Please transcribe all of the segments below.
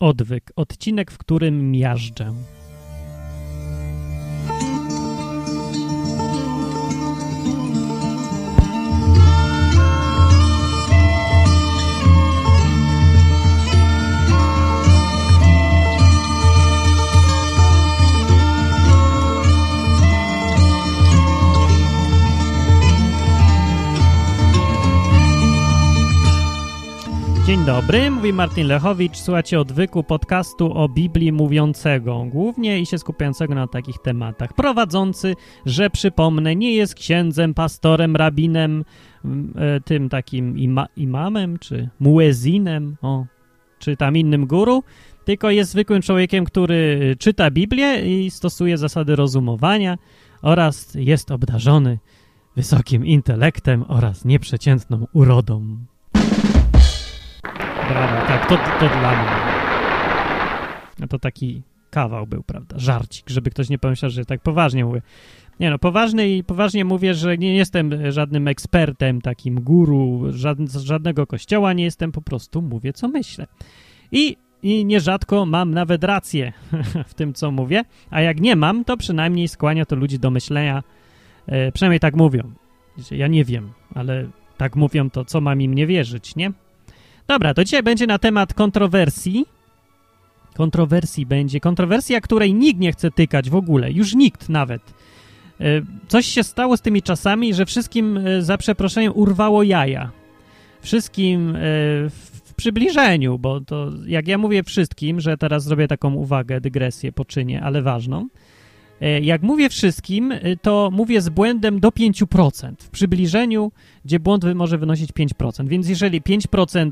Odwyk, odcinek, w którym miażdżę. Dzień dobry, mówi Martin Lechowicz. Słuchacie odwyku podcastu o Biblii mówiącego, głównie i się skupiającego na takich tematach. Prowadzący, że przypomnę, nie jest księdzem, pastorem, rabinem, e, tym takim ima imamem, czy muezinem, o, czy tam innym guru, tylko jest zwykłym człowiekiem, który czyta Biblię i stosuje zasady rozumowania oraz jest obdarzony wysokim intelektem oraz nieprzeciętną urodą. Brawo, tak, to, to dla mnie. No to taki kawał był, prawda, żarcik, żeby ktoś nie pomyślał, że tak poważnie mówię. Nie no, poważny i poważnie mówię, że nie jestem żadnym ekspertem, takim guru, żadn, z żadnego kościoła nie jestem, po prostu mówię, co myślę. I, I nierzadko mam nawet rację w tym, co mówię, a jak nie mam, to przynajmniej skłania to ludzi do myślenia, e, przynajmniej tak mówią. Ja nie wiem, ale tak mówią, to co mam im nie wierzyć, nie? Dobra, to dzisiaj będzie na temat kontrowersji. Kontrowersji będzie. Kontrowersja, której nikt nie chce tykać w ogóle. Już nikt nawet. E, coś się stało z tymi czasami, że wszystkim e, za przeproszeniem urwało jaja. Wszystkim e, w przybliżeniu, bo to jak ja mówię wszystkim, że teraz zrobię taką uwagę, dygresję poczynię, ale ważną. Jak mówię wszystkim, to mówię z błędem do 5%. W przybliżeniu, gdzie błąd może wynosić 5%. Więc jeżeli 5%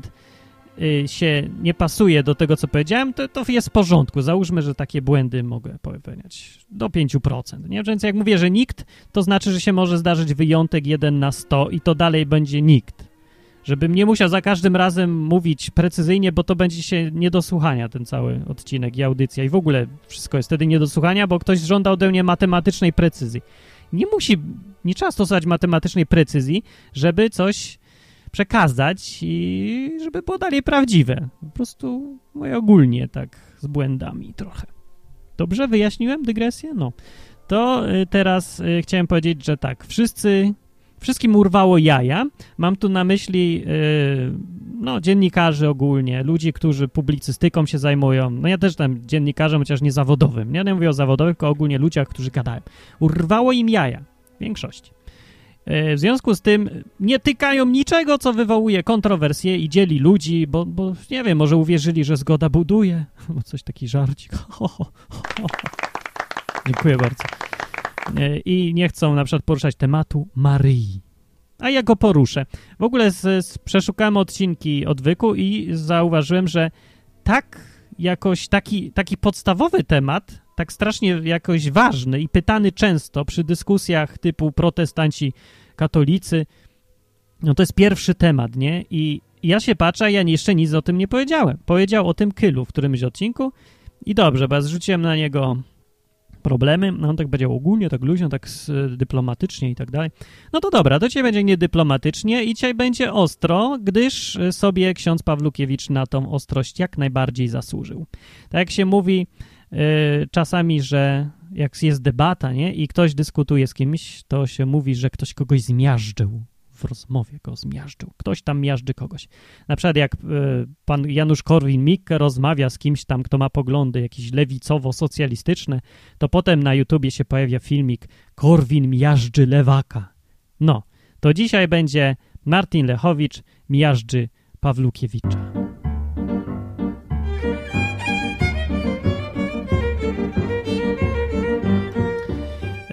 się nie pasuje do tego, co powiedziałem, to, to jest w porządku. Załóżmy, że takie błędy mogę popełniać do 5%. Nie? Więc jak mówię, że nikt, to znaczy, że się może zdarzyć wyjątek 1 na 100 i to dalej będzie nikt. Żebym nie musiał za każdym razem mówić precyzyjnie, bo to będzie się nie do słuchania ten cały odcinek i audycja. I w ogóle wszystko jest wtedy nie do słuchania, bo ktoś żąda ode mnie matematycznej precyzji. Nie musi, nie trzeba stosować matematycznej precyzji, żeby coś przekazać i żeby było dalej prawdziwe. Po prostu mówię ogólnie tak z błędami trochę. Dobrze wyjaśniłem dygresję? No. To y, teraz y, chciałem powiedzieć, że tak, wszyscy, wszystkim urwało jaja. Mam tu na myśli y, no, dziennikarzy ogólnie, ludzi, którzy publicystyką się zajmują. No ja też tam dziennikarzem, chociaż nie zawodowym. Ja nie mówię o zawodowym, tylko ogólnie ludziach, którzy gadają. Urwało im jaja. Większości. W związku z tym nie tykają niczego, co wywołuje kontrowersje i dzieli ludzi, bo, bo nie wiem, może uwierzyli, że zgoda buduje. Bo coś taki żarcik. Dziękuję bardzo. I nie chcą na przykład poruszać tematu Maryi. A ja go poruszę. W ogóle z, z, przeszukałem odcinki odwyku i zauważyłem, że tak jakoś taki, taki podstawowy temat tak strasznie jakoś ważny i pytany często przy dyskusjach typu protestanci, katolicy, no to jest pierwszy temat, nie? I ja się patrzę, ja jeszcze nic o tym nie powiedziałem. Powiedział o tym Kylu w którymś odcinku i dobrze, bo ja zrzuciłem na niego problemy, no on tak powiedział ogólnie, tak luźno, tak dyplomatycznie i tak dalej. No to dobra, to dzisiaj będzie niedyplomatycznie i dzisiaj będzie ostro, gdyż sobie ksiądz Pawlukiewicz na tą ostrość jak najbardziej zasłużył. Tak jak się mówi, Y, czasami, że jak jest debata, nie, i ktoś dyskutuje z kimś, to się mówi, że ktoś kogoś zmiażdżył w rozmowie go zmiażdżył. Ktoś tam miażdży kogoś. Na przykład jak y, pan Janusz Korwin-Mikke rozmawia z kimś tam, kto ma poglądy jakieś lewicowo-socjalistyczne, to potem na YouTubie się pojawia filmik Korwin miażdży lewaka. No, to dzisiaj będzie Martin Lechowicz miażdży Pawlukiewicza.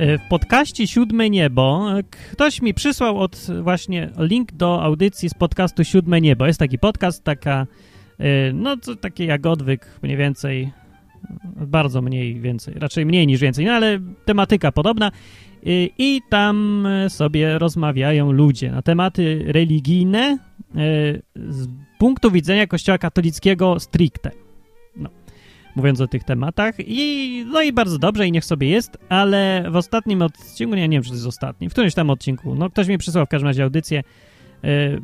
W podcaście Siódme Niebo e, ktoś mi przysłał od właśnie link do audycji z podcastu Siódme Niebo. Jest taki podcast, taka, e, no to takie jak odwyk mniej więcej, bardzo mniej więcej, raczej mniej niż więcej, no ale tematyka podobna i tam sobie rozmawiają ludzie na tematy religijne z punktu widzenia kościoła katolickiego stricte mówiąc o tych tematach i no i bardzo dobrze i niech sobie jest, ale w ostatnim odcinku, nie, nie wiem, czy to jest ostatni, w którymś tam odcinku, no ktoś mi przysłał w każdym razie audycję, yy,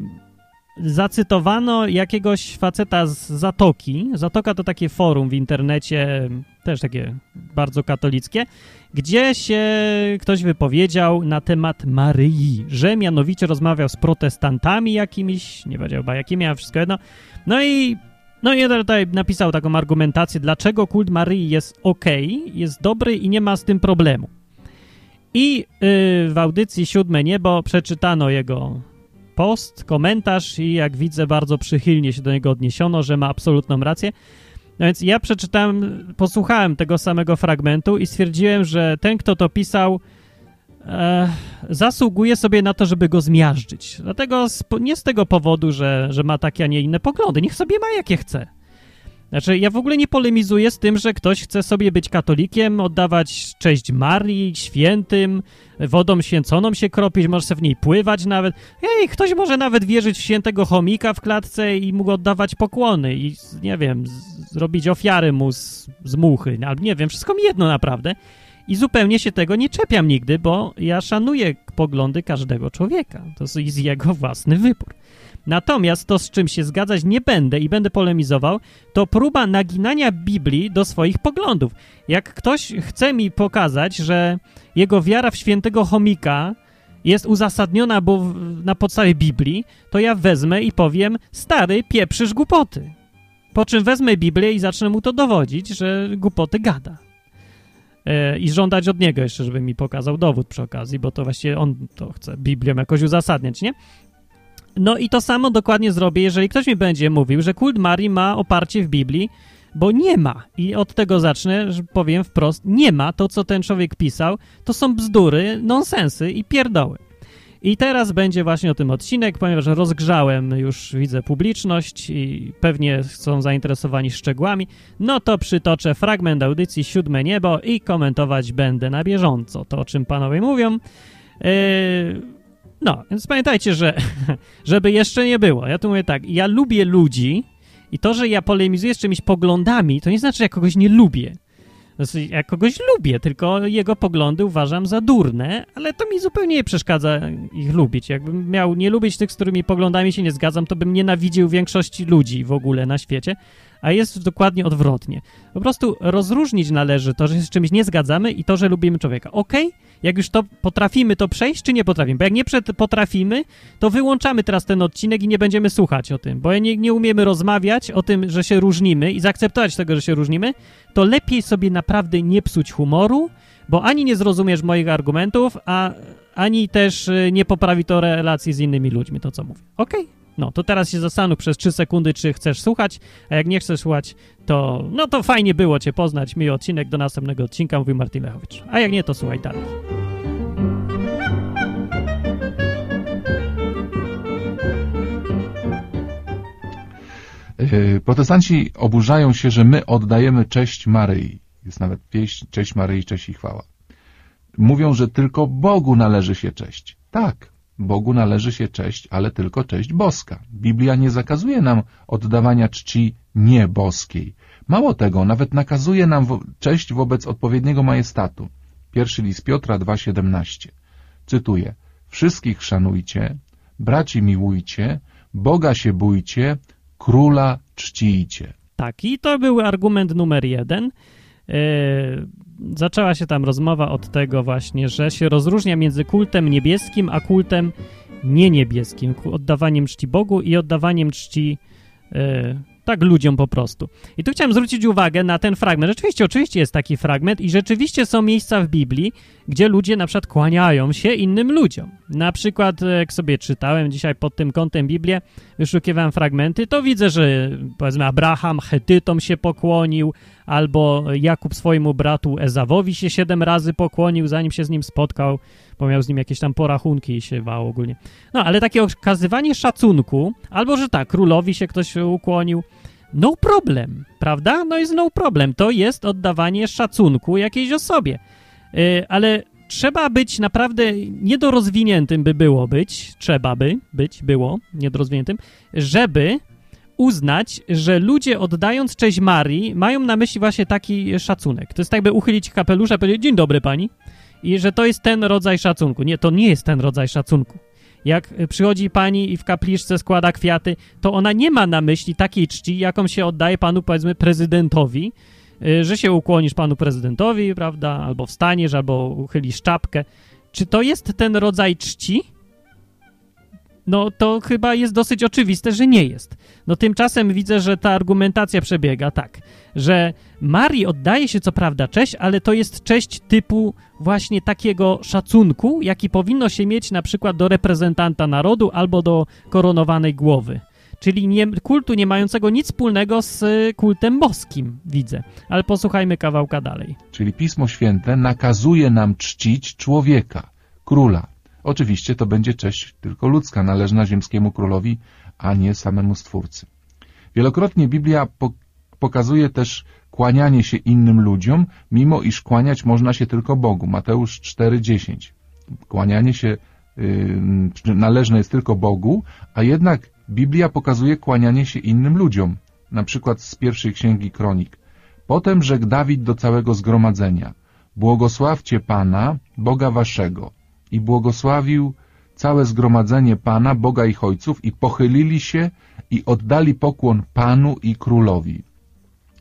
zacytowano jakiegoś faceta z Zatoki. Zatoka to takie forum w internecie, też takie bardzo katolickie, gdzie się ktoś wypowiedział na temat Maryi, że mianowicie rozmawiał z protestantami jakimiś, nie wiedział chyba jakimi, a wszystko jedno. No i no i tutaj napisał taką argumentację, dlaczego kult Maryi jest ok, jest dobry i nie ma z tym problemu. I yy, w audycji Siódme Niebo przeczytano jego post, komentarz i jak widzę bardzo przychylnie się do niego odniesiono, że ma absolutną rację. No więc ja przeczytałem, posłuchałem tego samego fragmentu i stwierdziłem, że ten, kto to pisał, e, zasługuje sobie na to, żeby go zmiażdżyć. Dlatego z, nie z tego powodu, że, że ma takie, a nie inne poglądy. Niech sobie ma jakie chce. Znaczy, ja w ogóle nie polemizuję z tym, że ktoś chce sobie być katolikiem, oddawać cześć Marii, świętym, wodą święconą się kropić, może w niej pływać nawet. Ej, ktoś może nawet wierzyć w świętego chomika w klatce i mu oddawać pokłony i, nie wiem, zrobić ofiary mu z, z muchy, albo nie wiem, wszystko mi jedno naprawdę. I zupełnie się tego nie czepiam nigdy, bo ja szanuję poglądy każdego człowieka. To jest jego własny wybór. Natomiast to, z czym się zgadzać nie będę i będę polemizował, to próba naginania Biblii do swoich poglądów. Jak ktoś chce mi pokazać, że jego wiara w świętego chomika jest uzasadniona bo na podstawie Biblii, to ja wezmę i powiem, stary, pieprzysz głupoty. Po czym wezmę Biblię i zacznę mu to dowodzić, że głupoty gada. E, I żądać od niego jeszcze, żeby mi pokazał dowód przy okazji, bo to właściwie on to chce Biblią jakoś uzasadniać, nie? No i to samo dokładnie zrobię, jeżeli ktoś mi będzie mówił, że kult Marii ma oparcie w Biblii, bo nie ma. I od tego zacznę, że powiem wprost, nie ma. To, co ten człowiek pisał, to są bzdury, nonsensy i pierdoły. I teraz będzie właśnie o tym odcinek, ponieważ rozgrzałem już, widzę, publiczność i pewnie są zainteresowani szczegółami, no to przytoczę fragment audycji Siódme Niebo i komentować będę na bieżąco to, o czym panowie mówią. Yy, no, więc pamiętajcie, że żeby jeszcze nie było, ja tu mówię tak, ja lubię ludzi i to, że ja polemizuję z czymś poglądami, to nie znaczy, że ja kogoś nie lubię. Znaczy, ja kogoś lubię, tylko jego poglądy uważam za durne, ale to mi zupełnie nie przeszkadza ich lubić. Jakbym miał nie lubić tych, z którymi poglądami się nie zgadzam, to bym nienawidził większości ludzi w ogóle na świecie, a jest dokładnie odwrotnie. Po prostu rozróżnić należy to, że się z czymś nie zgadzamy i to, że lubimy człowieka. Okej, okay? Jak już to potrafimy to przejść, czy nie potrafimy? Bo jak nie potrafimy, to wyłączamy teraz ten odcinek i nie będziemy słuchać o tym, bo nie, nie umiemy rozmawiać o tym, że się różnimy i zaakceptować tego, że się różnimy, to lepiej sobie naprawdę nie psuć humoru, bo ani nie zrozumiesz moich argumentów, a ani też y, nie poprawi to relacji z innymi ludźmi, to co mówię. Okej? Okay? No, to teraz się zastanów przez 3 sekundy, czy chcesz słuchać, a jak nie chcesz słuchać, to no to fajnie było cię poznać. Miły odcinek, do następnego odcinka, mówił Martin Lechowicz. A jak nie, to słuchaj dalej. E, protestanci oburzają się, że my oddajemy cześć Maryi. Jest nawet pieśń Cześć Maryi, cześć i chwała. Mówią, że tylko Bogu należy się cześć. Tak, Bogu należy się cześć, ale tylko cześć boska. Biblia nie zakazuje nam oddawania czci nieboskiej. Mało tego, nawet nakazuje nam cześć wobec odpowiedniego majestatu. Pierwszy list Piotra 2,17. Cytuję. Wszystkich szanujcie, braci miłujcie, Boga się bójcie, króla czcijcie. Tak, i to był argument numer jeden. Yy, zaczęła się tam rozmowa od tego właśnie, że się rozróżnia między kultem niebieskim a kultem nieniebieskim, oddawaniem czci Bogu i oddawaniem czci yy, tak ludziom po prostu. I tu chciałem zwrócić uwagę na ten fragment. Rzeczywiście, oczywiście jest taki fragment i rzeczywiście są miejsca w Biblii, gdzie ludzie na przykład kłaniają się innym ludziom. Na przykład, e, jak sobie czytałem dzisiaj pod tym kątem Biblię, wyszukiwałem fragmenty, to widzę, że powiedzmy Abraham Hetytom się pokłonił, albo Jakub swojemu bratu Ezawowi się siedem razy pokłonił, zanim się z nim spotkał, bo miał z nim jakieś tam porachunki i się wał ogólnie. No, ale takie okazywanie szacunku, albo że tak, królowi się ktoś ukłonił, no problem, prawda? No jest no problem. To jest oddawanie szacunku jakiejś osobie. Yy, ale trzeba być naprawdę niedorozwiniętym by było być, trzeba by być, było niedorozwiniętym, żeby uznać, że ludzie oddając cześć Marii mają na myśli właśnie taki szacunek. To jest tak, by uchylić kapelusza powiedzieć dzień dobry pani i że to jest ten rodzaj szacunku. Nie, to nie jest ten rodzaj szacunku. Jak przychodzi pani i w kapliczce składa kwiaty, to ona nie ma na myśli takiej czci, jaką się oddaje panu, powiedzmy, prezydentowi, y, że się ukłonisz panu prezydentowi, prawda, albo wstaniesz, albo uchylisz czapkę. Czy to jest ten rodzaj czci? No to chyba jest dosyć oczywiste, że nie jest. No tymczasem widzę, że ta argumentacja przebiega tak, że Marii oddaje się co prawda cześć, ale to jest cześć typu właśnie takiego szacunku, jaki powinno się mieć na przykład do reprezentanta narodu albo do koronowanej głowy. Czyli nie, kultu nie mającego nic wspólnego z kultem boskim, widzę. Ale posłuchajmy kawałka dalej. Czyli Pismo Święte nakazuje nam czcić człowieka, króla. Oczywiście to będzie cześć tylko ludzka, należna ziemskiemu królowi, a nie samemu Stwórcy. Wielokrotnie Biblia po pokazuje też kłanianie się innym ludziom, mimo iż kłaniać można się tylko Bogu. Mateusz 4,10. Kłanianie się yy, należne jest tylko Bogu, a jednak Biblia pokazuje kłanianie się innym ludziom. Na przykład z pierwszej księgi Kronik. Potem rzekł Dawid do całego zgromadzenia. Błogosławcie Pana, Boga waszego. I błogosławił całe zgromadzenie Pana, Boga ich ojców i pochylili się i oddali pokłon Panu i Królowi.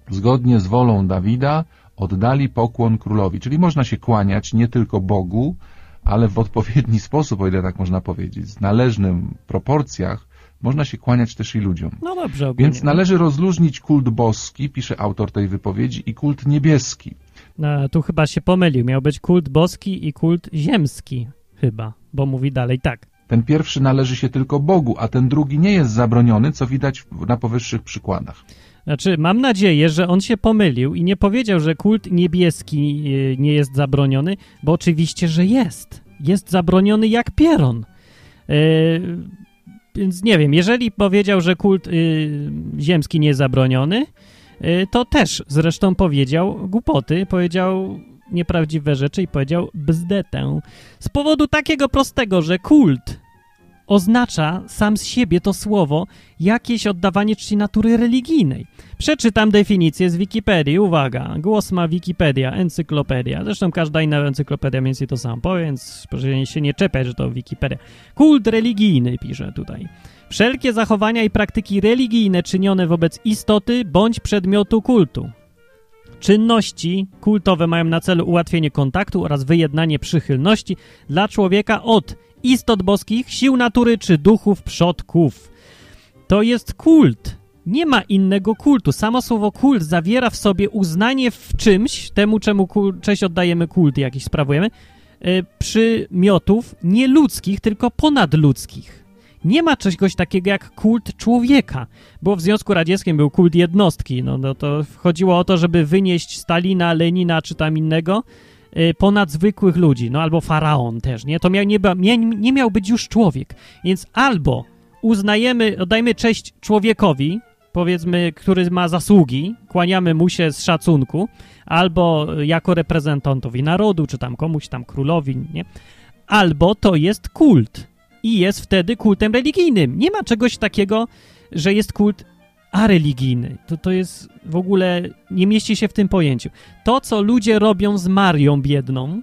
Zgodnie z wolą Dawida oddali pokłon Królowi. Czyli można się kłaniać nie tylko Bogu, ale w odpowiedni sposób, o ile tak można powiedzieć, z należnym proporcjach, można się kłaniać też i ludziom. No dobrze, ogólnie. Więc należy rozluźnić kult boski, pisze autor tej wypowiedzi, i kult niebieski. No, tu chyba się pomylił. Miał być kult boski i kult ziemski, chyba, bo mówi dalej tak. Ten pierwszy należy się tylko Bogu, a ten drugi nie jest zabroniony, co widać na powyższych przykładach. Znaczy, mam nadzieję, że on się pomylił i nie powiedział, że kult niebieski e, nie jest zabroniony, bo oczywiście, że jest. Jest zabroniony jak pieron. Yy, więc nie wiem, jeżeli powiedział, że kult yy, ziemski nie jest zabroniony, yy, to też zresztą powiedział głupoty, powiedział nieprawdziwe rzeczy i powiedział bzdetę. Z powodu takiego prostego, że kult oznacza sam z siebie to słowo jakieś oddawanie czci natury religijnej. Przeczytam definicję z Wikipedii. Uwaga, głos ma Wikipedia, encyklopedia. Zresztą każda inna encyklopedia mniej więcej to samo powie, więc proszę się nie czepiać, że to Wikipedia. Kult religijny, pisze tutaj. Wszelkie zachowania i praktyki religijne czynione wobec istoty bądź przedmiotu kultu. Czynności kultowe mają na celu ułatwienie kontaktu oraz wyjednanie przychylności dla człowieka od istot boskich, sił natury czy duchów przodków. To jest kult. Nie ma innego kultu. Samo słowo kult zawiera w sobie uznanie w czymś, temu czemu cześć oddajemy kult, jakiś sprawujemy, yy, przymiotów nie ludzkich, tylko ponadludzkich. Nie ma czegoś takiego jak kult człowieka, bo w Związku Radzieckim był kult jednostki. No, no to chodziło o to, żeby wynieść Stalina, Lenina czy tam innego, Y, ponad zwykłych ludzi, no albo faraon też, nie? To miał, nie, nie, nie miał być już człowiek. Więc albo uznajemy, oddajmy cześć człowiekowi, powiedzmy, który ma zasługi, kłaniamy mu się z szacunku, albo jako reprezentantowi narodu, czy tam komuś tam królowi, nie? Albo to jest kult i jest wtedy kultem religijnym. Nie ma czegoś takiego, że jest kult a religijny. To, to jest w ogóle, nie mieści się w tym pojęciu. To, co ludzie robią z Marią biedną,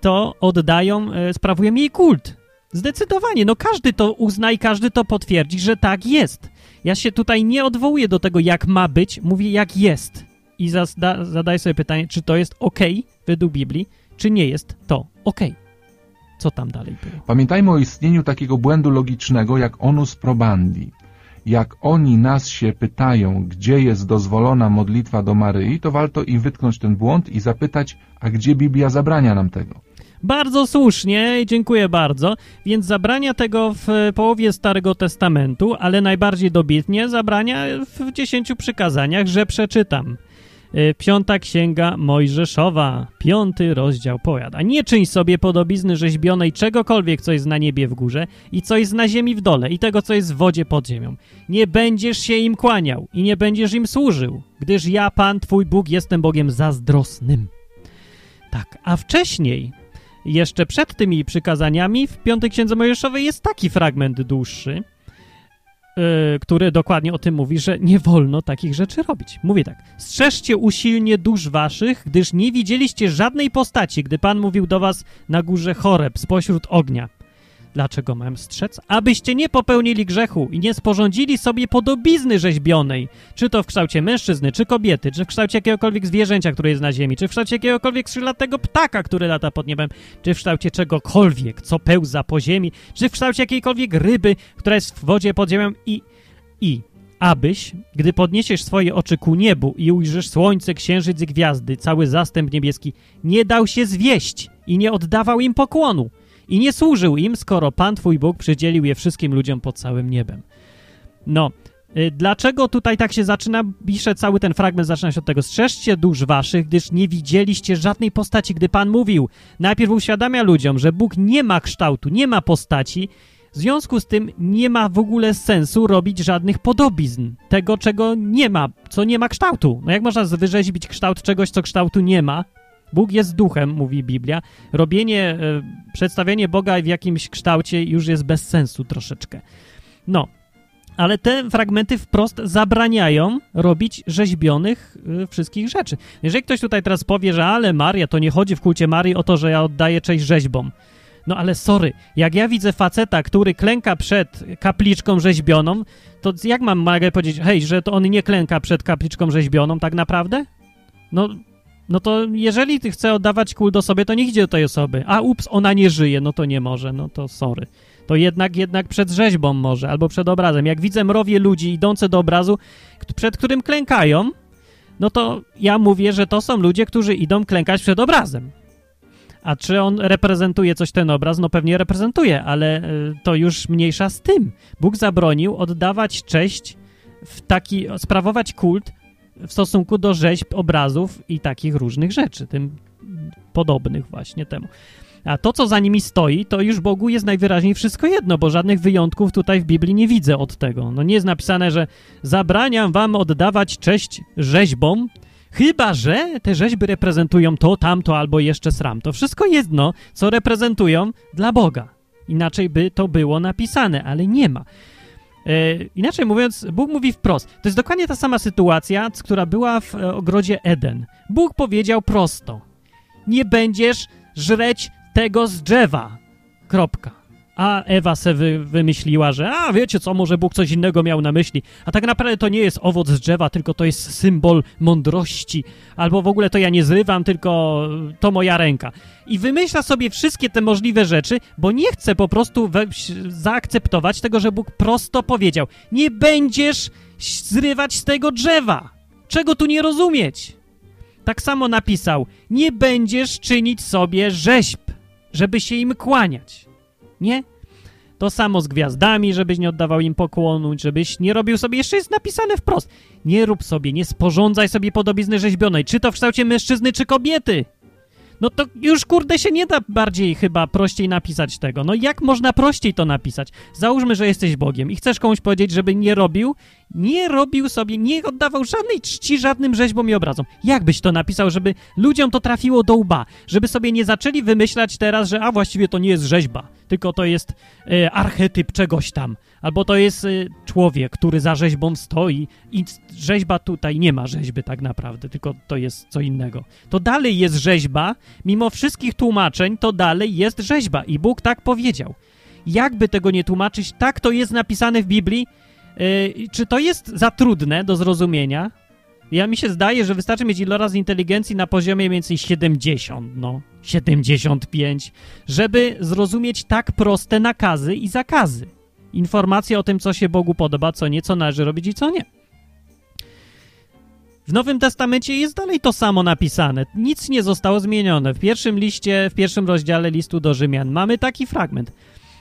to oddają, e, sprawują jej kult. Zdecydowanie, no każdy to uzna i każdy to potwierdzi, że tak jest. Ja się tutaj nie odwołuję do tego, jak ma być, mówię jak jest. I zada, zadaję sobie pytanie, czy to jest ok według Biblii, czy nie jest to ok. Co tam dalej było? Pamiętajmy o istnieniu takiego błędu logicznego jak onus probandi jak oni nas się pytają, gdzie jest dozwolona modlitwa do Maryi, to warto im wytknąć ten błąd i zapytać, a gdzie Biblia zabrania nam tego? Bardzo słusznie, dziękuję bardzo. Więc zabrania tego w połowie Starego Testamentu, ale najbardziej dobitnie zabrania w dziesięciu przykazaniach, że przeczytam. Y, piąta Księga Mojżeszowa, piąty rozdział powiada. Nie czyń sobie podobizny rzeźbionej czegokolwiek, co jest na niebie w górze i co jest na ziemi w dole i tego, co jest w wodzie pod ziemią. Nie będziesz się im kłaniał i nie będziesz im służył, gdyż ja, Pan, Twój Bóg, jestem Bogiem zazdrosnym. Tak, a wcześniej, jeszcze przed tymi przykazaniami, w piątej Księdze Mojżeszowej jest taki fragment dłuższy – który dokładnie o tym mówi, że nie wolno takich rzeczy robić. Mówi tak. Strzeżcie usilnie dusz waszych, gdyż nie widzieliście żadnej postaci, gdy Pan mówił do was na górze Choreb, spośród ognia. Dlaczego mam strzec? Abyście nie popełnili grzechu i nie sporządzili sobie podobizny rzeźbionej, czy to w kształcie mężczyzny, czy kobiety, czy w kształcie jakiegokolwiek zwierzęcia, które jest na ziemi, czy w kształcie jakiegokolwiek skrzydlatego ptaka, który lata pod niebem, czy w kształcie czegokolwiek, co pełza po ziemi, czy w kształcie jakiejkolwiek ryby, która jest w wodzie pod ziemią i... i abyś, gdy podniesiesz swoje oczy ku niebu i ujrzysz słońce, księżyc i gwiazdy, cały zastęp niebieski, nie dał się zwieść i nie oddawał im pokłonu i nie służył im, skoro Pan Twój Bóg przydzielił je wszystkim ludziom pod całym niebem. No, y, dlaczego tutaj tak się zaczyna? Pisze cały ten fragment, zaczyna się od tego. Strzeżcie dusz waszych, gdyż nie widzieliście żadnej postaci, gdy Pan mówił. Najpierw uświadamia ludziom, że Bóg nie ma kształtu, nie ma postaci, w związku z tym nie ma w ogóle sensu robić żadnych podobizn. Tego, czego nie ma, co nie ma kształtu. No jak można wyrzeźbić kształt czegoś, co kształtu nie ma? Bóg jest duchem, mówi Biblia. Robienie, e, przedstawienie Boga w jakimś kształcie już jest bez sensu troszeczkę. No, ale te fragmenty wprost zabraniają robić rzeźbionych y, wszystkich rzeczy. Jeżeli ktoś tutaj teraz powie, że ale Maria, to nie chodzi w kulcie Marii o to, że ja oddaję cześć rzeźbom. No ale sorry, jak ja widzę faceta, który klęka przed kapliczką rzeźbioną, to jak mam mogę powiedzieć, hej, że to on nie klęka przed kapliczką rzeźbioną tak naprawdę? No, no to jeżeli ty chce oddawać kult sobie, to niech idzie do tej osoby. A ups, ona nie żyje, no to nie może, no to sorry. To jednak, jednak przed rzeźbą może, albo przed obrazem. Jak widzę mrowie ludzi idące do obrazu, przed którym klękają, no to ja mówię, że to są ludzie, którzy idą klękać przed obrazem. A czy on reprezentuje coś ten obraz? No pewnie reprezentuje, ale y, to już mniejsza z tym. Bóg zabronił oddawać cześć w taki, sprawować kult w stosunku do rzeźb, obrazów i takich różnych rzeczy, tym podobnych właśnie temu. A to, co za nimi stoi, to już Bogu jest najwyraźniej wszystko jedno, bo żadnych wyjątków tutaj w Biblii nie widzę od tego. No nie jest napisane, że zabraniam wam oddawać cześć rzeźbom, Chyba, że te rzeźby reprezentują to, tamto albo jeszcze sram. To wszystko jedno, co reprezentują dla Boga. Inaczej by to było napisane, ale nie ma. E, inaczej mówiąc, Bóg mówi wprost. To jest dokładnie ta sama sytuacja, która była w e, ogrodzie Eden. Bóg powiedział prosto: Nie będziesz żreć tego z drzewa. Kropka a Ewa se wy, wymyśliła, że a wiecie co, może Bóg coś innego miał na myśli, a tak naprawdę to nie jest owoc z drzewa, tylko to jest symbol mądrości, albo w ogóle to ja nie zrywam, tylko to moja ręka. I wymyśla sobie wszystkie te możliwe rzeczy, bo nie chce po prostu we, zaakceptować tego, że Bóg prosto powiedział, nie będziesz zrywać z tego drzewa. Czego tu nie rozumieć? Tak samo napisał, nie będziesz czynić sobie rzeźb, żeby się im kłaniać. Nie? To samo z gwiazdami, żebyś nie oddawał im pokłonu, żebyś nie robił sobie, jeszcze jest napisane wprost, nie rób sobie, nie sporządzaj sobie podobizny rzeźbionej, czy to w kształcie mężczyzny, czy kobiety. No to już kurde się nie da bardziej chyba prościej napisać tego. No jak można prościej to napisać? Załóżmy, że jesteś Bogiem i chcesz komuś powiedzieć, żeby nie robił, nie robił sobie, nie oddawał żadnej czci żadnym rzeźbom i obrazom. Jak byś to napisał, żeby ludziom to trafiło do łba? Żeby sobie nie zaczęli wymyślać teraz, że a właściwie to nie jest rzeźba, tylko to jest e, archetyp czegoś tam. Albo to jest y, człowiek, który za rzeźbą stoi i rzeźba tutaj nie ma rzeźby tak naprawdę, tylko to jest co innego. To dalej jest rzeźba, mimo wszystkich tłumaczeń, to dalej jest rzeźba i Bóg tak powiedział. Jakby tego nie tłumaczyć, tak to jest napisane w Biblii. Yy, czy to jest za trudne do zrozumienia? Ja mi się zdaje, że wystarczy mieć iloraz inteligencji na poziomie mniej więcej 70, no, 75, żeby zrozumieć tak proste nakazy i zakazy informacje o tym, co się Bogu podoba, co nie, co należy robić i co nie. W Nowym Testamencie jest dalej to samo napisane. Nic nie zostało zmienione. W pierwszym liście, w pierwszym rozdziale listu do Rzymian mamy taki fragment.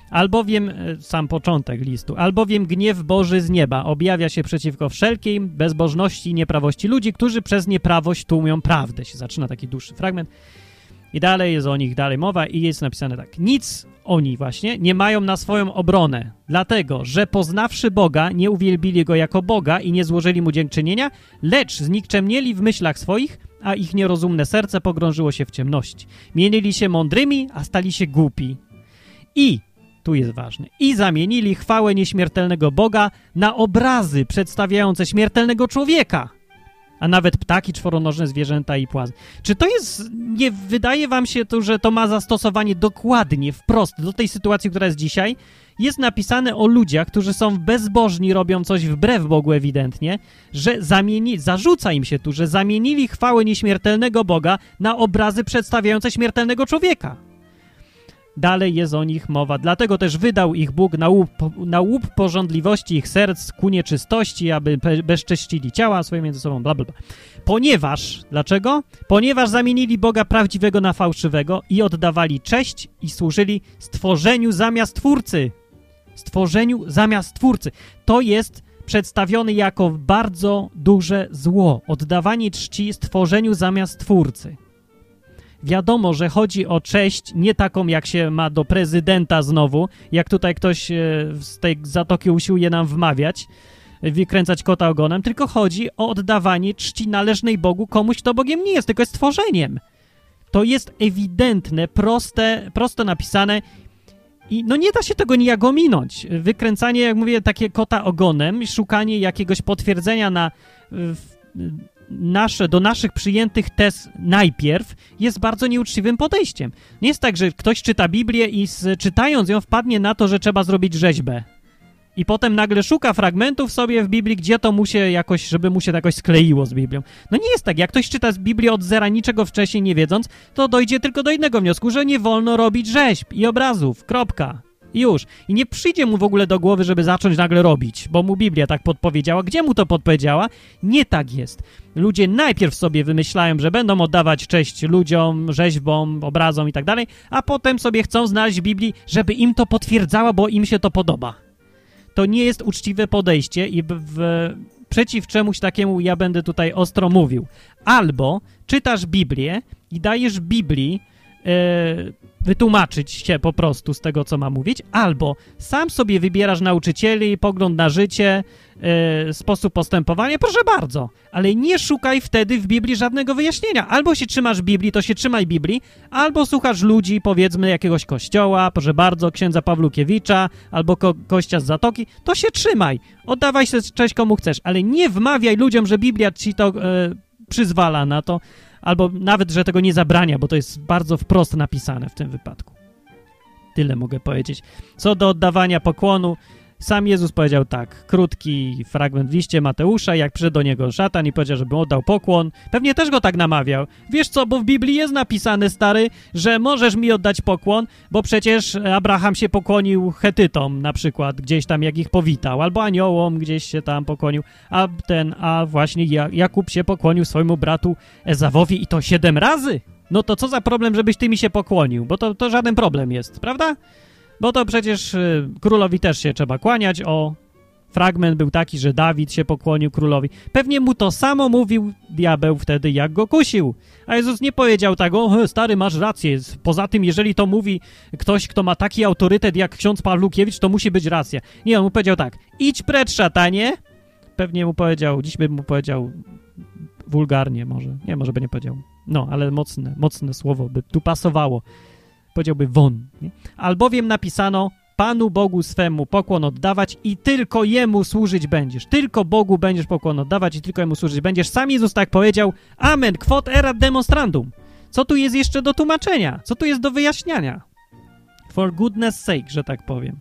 Albowiem, e, sam początek listu, albowiem gniew Boży z nieba objawia się przeciwko wszelkiej bezbożności i nieprawości ludzi, którzy przez nieprawość tłumią prawdę. Się zaczyna taki dłuższy fragment. I dalej jest o nich dalej mowa i jest napisane tak. Nic oni właśnie nie mają na swoją obronę, dlatego, że poznawszy Boga, nie uwielbili Go jako Boga i nie złożyli Mu dziękczynienia, lecz znikczemnieli w myślach swoich, a ich nierozumne serce pogrążyło się w ciemności. Mienili się mądrymi, a stali się głupi. I, tu jest ważne, i zamienili chwałę nieśmiertelnego Boga na obrazy przedstawiające śmiertelnego człowieka. a nawet ptaki, czworonożne zwierzęta i płazy. Czy to jest, nie wydaje wam się tu, że to ma zastosowanie dokładnie, wprost do tej sytuacji, która jest dzisiaj? Jest napisane o ludziach, którzy są bezbożni, robią coś wbrew Bogu ewidentnie, że zamieni, zarzuca im się tu, że zamienili chwałę nieśmiertelnego Boga na obrazy przedstawiające śmiertelnego człowieka. Dalej jest o nich mowa. Dlatego też wydał ich Bóg na łup, na łup porządliwości ich serc ku nieczystości, aby bezcześcili ciała swoje między sobą, bla, bla, bla. Ponieważ, dlaczego? Ponieważ zamienili Boga prawdziwego na fałszywego i oddawali cześć i służyli stworzeniu zamiast Twórcy. Stworzeniu zamiast Twórcy. To jest przedstawiony jako bardzo duże zło. Oddawanie czci stworzeniu zamiast Twórcy. Wiadomo, że chodzi o cześć nie taką, jak się ma do prezydenta znowu, jak tutaj ktoś e, z tej zatoki usiłuje nam wmawiać, wykręcać kota ogonem, tylko chodzi o oddawanie czci należnej Bogu komuś, kto Bogiem nie jest, tylko jest stworzeniem. To jest ewidentne, proste, prosto napisane i no nie da się tego nijak ominąć. Wykręcanie, jak mówię, takie kota ogonem, szukanie jakiegoś potwierdzenia na w, nasze, do naszych przyjętych tez najpierw jest bardzo nieuczciwym podejściem. Nie jest tak, że ktoś czyta Biblię i z, czytając ją wpadnie na to, że trzeba zrobić rzeźbę. I potem nagle szuka fragmentów sobie w Biblii, gdzie to mu się jakoś, żeby mu się jakoś skleiło z Biblią. No nie jest tak. Jak ktoś czyta z Biblii od zera, niczego wcześniej nie wiedząc, to dojdzie tylko do jednego wniosku, że nie wolno robić rzeźb i obrazów. Kropka. I już. I nie przyjdzie mu w ogóle do głowy, żeby zacząć nagle robić, bo mu Biblia tak podpowiedziała. Gdzie mu to podpowiedziała? Nie tak jest. Ludzie najpierw sobie wymyślają, że będą oddawać cześć ludziom, rzeźbom, obrazom i tak dalej, a potem sobie chcą znaleźć Biblii, żeby im to potwierdzała, bo im się to podoba. To nie jest uczciwe podejście i w, w, przeciw czemuś takiemu ja będę tutaj ostro mówił. Albo czytasz Biblię i dajesz Biblii E, wytłumaczyć się po prostu z tego, co ma mówić, albo sam sobie wybierasz nauczycieli, pogląd na życie, e, sposób postępowania, proszę bardzo, ale nie szukaj wtedy w Biblii żadnego wyjaśnienia. Albo się trzymasz Biblii, to się trzymaj Biblii, albo słuchasz ludzi, powiedzmy, jakiegoś kościoła, proszę bardzo, księdza Pawlukiewicza, albo ko kościa z Zatoki, to się trzymaj. Oddawaj się cześć komu chcesz, ale nie wmawiaj ludziom, że Biblia ci to e, przyzwala na to, albo nawet, że tego nie zabrania, bo to jest bardzo wprost napisane w tym wypadku. Tyle mogę powiedzieć. Co do oddawania pokłonu, sam Jezus powiedział tak, krótki fragment w liście Mateusza, jak przyszedł do niego szatan i powiedział, żeby oddał pokłon. Pewnie też go tak namawiał. Wiesz co, bo w Biblii jest napisane, stary, że możesz mi oddać pokłon, bo przecież Abraham się pokłonił Hetytom na przykład, gdzieś tam jak ich powitał, albo aniołom gdzieś się tam pokłonił, a ten, a właśnie Jakub się pokłonił swojemu bratu Ezawowi i to siedem razy. No to co za problem, żebyś ty mi się pokłonił, bo to, to żaden problem jest, prawda? Bo to przecież y, królowi też się trzeba kłaniać. O, fragment był taki, że Dawid się pokłonił królowi. Pewnie mu to samo mówił diabeł wtedy, jak go kusił. A Jezus nie powiedział tak, o stary, masz rację. Poza tym, jeżeli to mówi ktoś, kto ma taki autorytet jak ksiądz Pawlukiewicz, to musi być racja. Nie, on mu powiedział tak, idź precz, szatanie. Pewnie mu powiedział, dziś by mu powiedział wulgarnie może. Nie, może by nie powiedział. No, ale mocne, mocne słowo by tu pasowało powiedziałby won. Nie? Albowiem napisano, Panu Bogu swemu pokłon oddawać i tylko Jemu służyć będziesz. Tylko Bogu będziesz pokłon oddawać i tylko Jemu służyć będziesz. Sam Jezus tak powiedział, amen, quod erat demonstrandum. Co tu jest jeszcze do tłumaczenia? Co tu jest do wyjaśniania? For goodness sake, że tak powiem.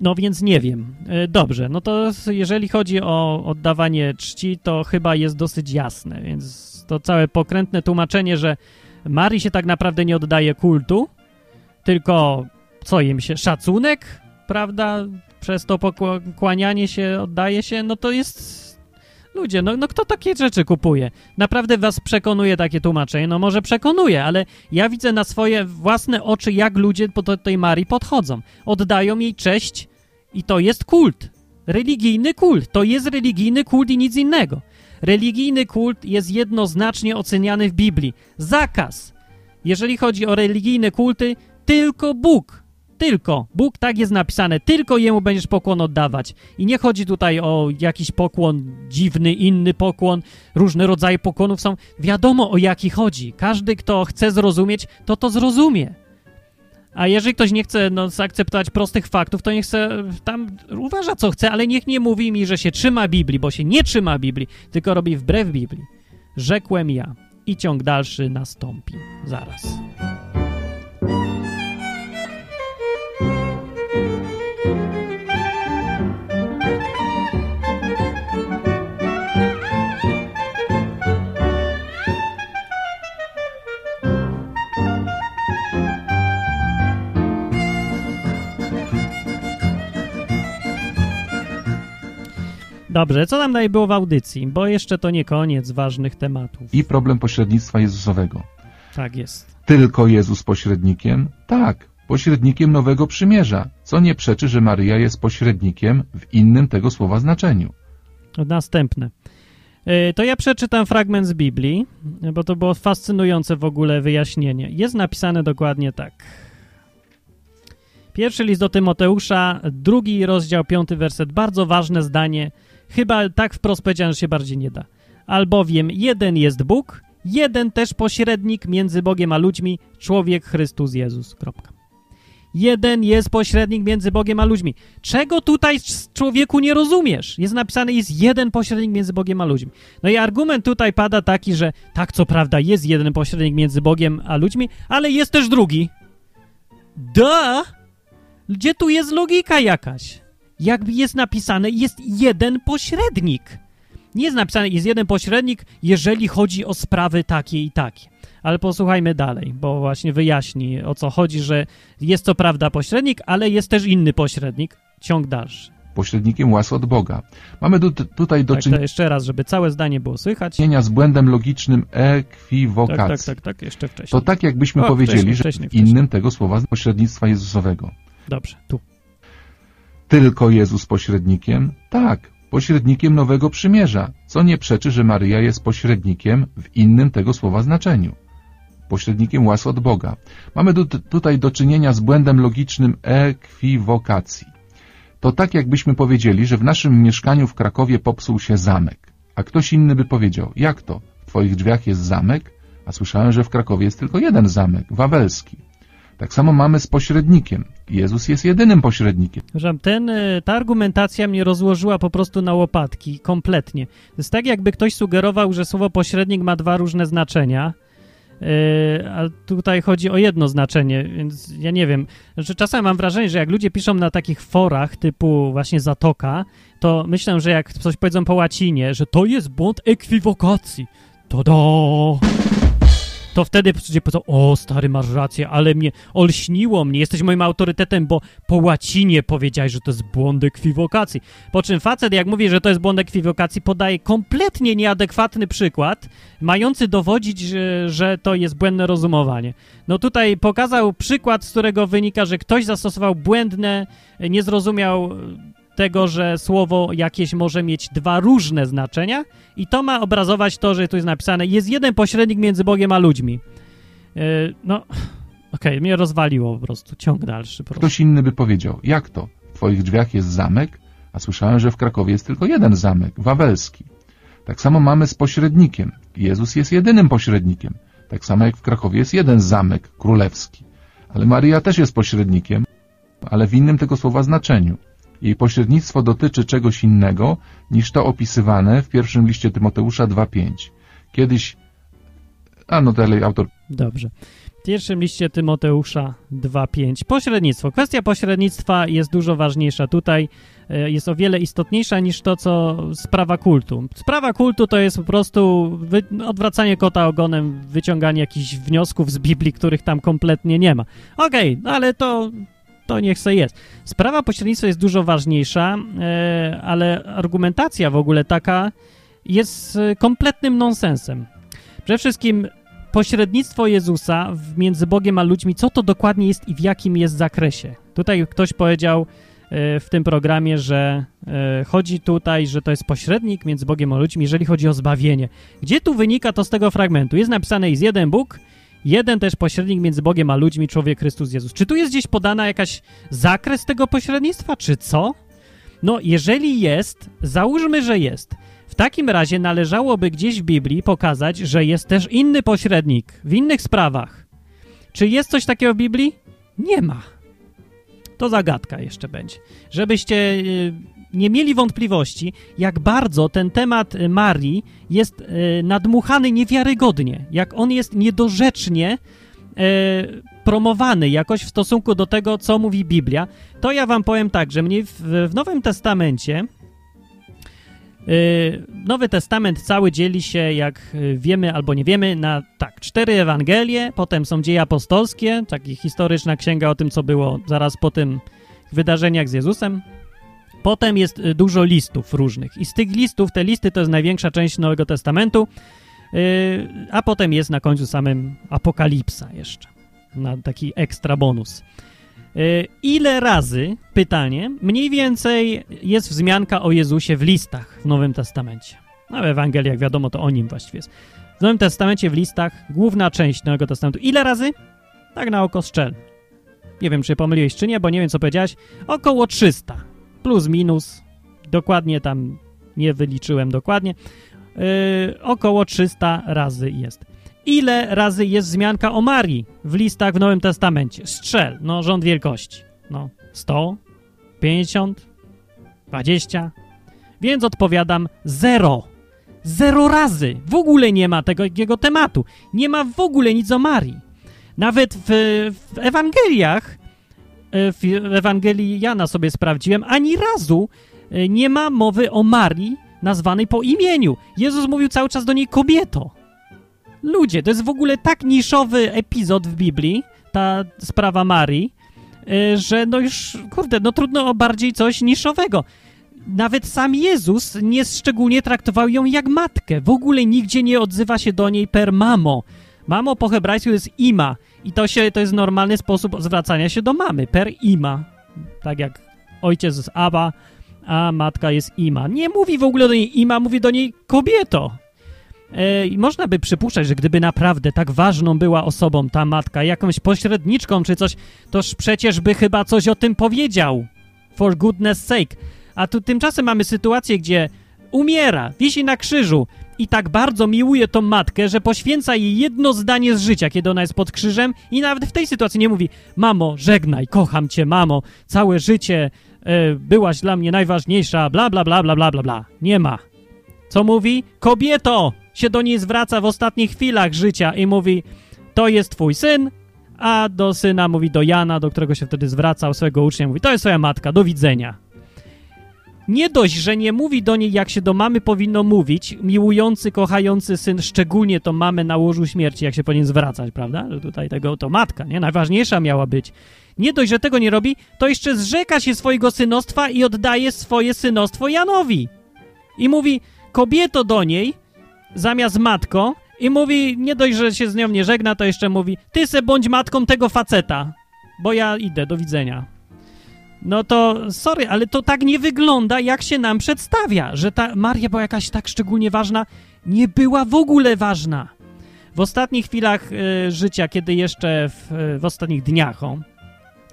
No więc nie wiem. E, dobrze, no to jeżeli chodzi o oddawanie czci, to chyba jest dosyć jasne, więc to całe pokrętne tłumaczenie, że Marii się tak naprawdę nie oddaje kultu, tylko co im się, szacunek, prawda? Przez to pokłanianie się, oddaje się, no to jest... Ludzie, no, no kto takie rzeczy kupuje? Naprawdę was przekonuje takie tłumaczenie? No może przekonuje, ale ja widzę na swoje własne oczy, jak ludzie do tej Marii podchodzą. Oddają jej cześć i to jest kult. Religijny kult. To jest religijny kult i nic innego. Religijny kult jest jednoznacznie oceniany w Biblii. Zakaz. Jeżeli chodzi o religijne kulty, tylko Bóg. Tylko. Bóg tak jest napisane. Tylko Jemu będziesz pokłon oddawać. I nie chodzi tutaj o jakiś pokłon dziwny, inny pokłon. Różne rodzaje pokłonów są. Wiadomo o jaki chodzi. Każdy, kto chce zrozumieć, to to zrozumie. A jeżeli ktoś nie chce no, zaakceptować prostych faktów, to niech se tam uważa co chce, ale niech nie mówi mi, że się trzyma Biblii, bo się nie trzyma Biblii, tylko robi wbrew Biblii. Rzekłem ja. I ciąg dalszy nastąpi. Zaraz. Dobrze, co tam dalej było w audycji? Bo jeszcze to nie koniec ważnych tematów. I problem pośrednictwa Jezusowego. Tak jest. Tylko Jezus pośrednikiem? Tak, pośrednikiem nowego przymierza, co nie przeczy, że Maryja jest pośrednikiem w innym tego słowa znaczeniu. Następne. E, to ja przeczytam fragment z Biblii, bo to było fascynujące w ogóle wyjaśnienie. Jest napisane dokładnie tak. Pierwszy list do Tymoteusza, drugi rozdział, piąty werset. Bardzo ważne zdanie. Chyba tak wprost powiedziane, że się bardziej nie da. Albowiem jeden jest Bóg, jeden też pośrednik między Bogiem a ludźmi, człowiek Chrystus Jezus. Kropka. Jeden jest pośrednik między Bogiem a ludźmi. Czego tutaj człowieku nie rozumiesz? Jest napisane, jest jeden pośrednik między Bogiem a ludźmi. No i argument tutaj pada taki, że tak, co prawda, jest jeden pośrednik między Bogiem a ludźmi, ale jest też drugi. Da! Gdzie tu jest logika jakaś? Jakby jest napisane, jest jeden pośrednik. Nie jest napisane, jest jeden pośrednik, jeżeli chodzi o sprawy takie i takie. Ale posłuchajmy dalej, bo właśnie wyjaśni o co chodzi, że jest co prawda pośrednik, ale jest też inny pośrednik. Ciąg dalszy. Pośrednikiem łaski od Boga. Mamy tu, tutaj do tak, czynienia jeszcze raz, żeby całe zdanie było słychać. z błędem logicznym ekwiwokacji. Tak, tak, tak, tak, jeszcze wcześniej. To tak jakbyśmy O, powiedzieli, wcześniej, że wcześniej, innym tego słowa pośrednictwa Jezusowego. Dobrze, tu. Tylko Jezus pośrednikiem? Tak, pośrednikiem nowego przymierza, co nie przeczy, że Maryja jest pośrednikiem w innym tego słowa znaczeniu. Pośrednikiem łaski od Boga. Mamy tu, tutaj do czynienia z błędem logicznym ekwiwokacji. To tak jakbyśmy powiedzieli, że w naszym mieszkaniu w Krakowie popsuł się zamek, a ktoś inny by powiedział, jak to, w twoich drzwiach jest zamek, a słyszałem, że w Krakowie jest tylko jeden zamek, wawelski. Tak samo mamy z pośrednikiem. Jezus jest jedynym pośrednikiem. Ten, e, ta argumentacja mnie rozłożyła po prostu na łopatki, kompletnie. To jest tak, jakby ktoś sugerował, że słowo pośrednik ma dwa różne znaczenia, yy, a tutaj chodzi o jedno znaczenie, więc ja nie wiem. Znaczy, czasem mam wrażenie, że jak ludzie piszą na takich forach typu właśnie Zatoka, to myślę, że jak coś powiedzą po łacinie, że to jest błąd ekwiwokacji, to do to wtedy ludzie powiedzą, o stary, masz rację, ale mnie olśniło mnie, jesteś moim autorytetem, bo po łacinie powiedziałeś, że to jest błąd ekwiwokacji. Po czym facet, jak mówi, że to jest błąd ekwiwokacji, podaje kompletnie nieadekwatny przykład, mający dowodzić, że, że to jest błędne rozumowanie. No tutaj pokazał przykład, z którego wynika, że ktoś zastosował błędne, nie zrozumiał tego, że słowo jakieś może mieć dwa różne znaczenia i to ma obrazować to, że tu jest napisane jest jeden pośrednik między Bogiem a ludźmi. Yy, no, okej, okay, mnie rozwaliło po prostu. Ciąg dalszy. Proszę. Ktoś inny by powiedział, jak to, w twoich drzwiach jest zamek, a słyszałem, że w Krakowie jest tylko jeden zamek, wawelski. Tak samo mamy z pośrednikiem. Jezus jest jedynym pośrednikiem. Tak samo jak w Krakowie jest jeden zamek królewski. Ale Maryja też jest pośrednikiem, ale w innym tego słowa znaczeniu. Jej pośrednictwo dotyczy czegoś innego niż to opisywane w pierwszym liście Tymoteusza 2.5. Kiedyś... A no dalej autor... Dobrze. W pierwszym liście Tymoteusza 2.5. Pośrednictwo. Kwestia pośrednictwa jest dużo ważniejsza tutaj. e, Jest o wiele istotniejsza niż to, co sprawa kultu. Sprawa kultu to jest po prostu odwracanie kota ogonem, wyciąganie jakichś wniosków z Biblii, których tam kompletnie nie ma. Okej, okay, ale to to niech se jest. Sprawa pośrednictwa jest dużo ważniejsza, e, ale argumentacja w ogóle taka jest e, kompletnym nonsensem. Przede wszystkim pośrednictwo Jezusa między Bogiem a ludźmi, co to dokładnie jest i w jakim jest zakresie. Tutaj ktoś powiedział e, w tym programie, że chodzi tutaj, że to jest pośrednik między Bogiem a ludźmi, jeżeli chodzi o zbawienie. Gdzie tu wynika to z tego fragmentu? Jest napisane, jest jeden Bóg, Jeden też pośrednik między Bogiem a ludźmi, człowiek Chrystus Jezus. Czy tu jest gdzieś podana jakaś zakres tego pośrednictwa, czy co? No, jeżeli jest, załóżmy, że jest. W takim razie należałoby gdzieś w Biblii pokazać, że jest też inny pośrednik w innych sprawach. Czy jest coś takiego w Biblii? Nie ma. To zagadka jeszcze będzie. Żebyście y, nie mieli wątpliwości, jak bardzo ten temat y, Marii jest y, nadmuchany niewiarygodnie, jak on jest niedorzecznie promowany jakoś w stosunku do tego, co mówi Biblia, to ja wam powiem tak, że mnie w, w Nowym Testamencie Nowy Testament cały dzieli się, jak wiemy albo nie wiemy, na tak, cztery Ewangelie, potem są dzieje apostolskie, taka historyczna księga o tym, co było zaraz po tym wydarzeniach z Jezusem. Potem jest y, dużo listów różnych i z tych listów, te listy to jest największa część Nowego Testamentu, yy, a potem jest na końcu samym Apokalipsa jeszcze, na taki ekstra bonus. Yy, ile razy, pytanie, mniej więcej jest wzmianka o Jezusie w listach w Nowym Testamencie? No w Ewangeliach wiadomo, to o nim właściwie jest. W Nowym Testamencie w listach, główna część Nowego Testamentu. Ile razy? Tak na oko strzel. Nie wiem, czy pomyliłeś, czy nie, bo nie wiem, co powiedziałeś. Około 300. Plus, minus. Dokładnie tam nie wyliczyłem dokładnie. Yy, około 300 razy jest. Ile razy jest wzmianka o Marii w listach w Nowym Testamencie? Strzel, no rząd wielkości. No, 100, 50, 20. Więc odpowiadam zero. Zero razy. W ogóle nie ma tego jego tematu. Nie ma w ogóle nic o Marii. Nawet w, w Ewangeliach, w Ewangelii Jana sobie sprawdziłem, ani razu e, nie ma mowy o Marii nazwanej po imieniu. Jezus mówił cały czas do niej kobieto. Ludzie, to jest w ogóle tak niszowy epizod w Biblii, ta sprawa Marii, e, że no już, kurde, no trudno o bardziej coś niszowego. Nawet sam Jezus nie szczególnie traktował ją jak matkę. W ogóle nigdzie nie odzywa się do niej per mamo. Mamo po hebrajsku jest ima i to, się, to jest normalny sposób zwracania się do mamy, per ima. Tak jak ojciec jest Aba, a matka jest ima. Nie mówi w ogóle do niej ima, mówi do niej kobieto. E, I można by przypuszczać, że gdyby naprawdę tak ważną była osobą ta matka, jakąś pośredniczką czy coś, toż przecież by chyba coś o tym powiedział. For goodness sake. A tu tymczasem mamy sytuację, gdzie umiera, wisi na krzyżu, i tak bardzo miłuje tą matkę, że poświęca jej jedno zdanie z życia, kiedy ona jest pod krzyżem i nawet w tej sytuacji nie mówi mamo, żegnaj, kocham cię, mamo, całe życie e, byłaś dla mnie najważniejsza, bla, bla, bla, bla, bla, bla, bla. Nie ma. Co mówi? Kobieto! Się do niej zwraca w ostatnich chwilach życia i mówi, to jest twój syn, a do syna mówi do Jana, do którego się wtedy zwracał, swojego ucznia, mówi, to jest twoja matka, do widzenia nie dość, że nie mówi do niej, jak się do mamy powinno mówić, miłujący, kochający syn, szczególnie to mamę na łożu śmierci, jak się powinien zwracać, prawda? Że tutaj tego to matka, nie? Najważniejsza miała być. Nie dość, że tego nie robi, to jeszcze zrzeka się swojego synostwa i oddaje swoje synostwo Janowi. I mówi, kobieto do niej, zamiast matką, i mówi, nie dość, że się z nią nie żegna, to jeszcze mówi, ty se bądź matką tego faceta, bo ja idę, do widzenia no to sorry, ale to tak nie wygląda, jak się nam przedstawia, że ta Maria była jakaś tak szczególnie ważna, nie była w ogóle ważna. W ostatnich chwilach y, życia, kiedy jeszcze w, w ostatnich dniach, o,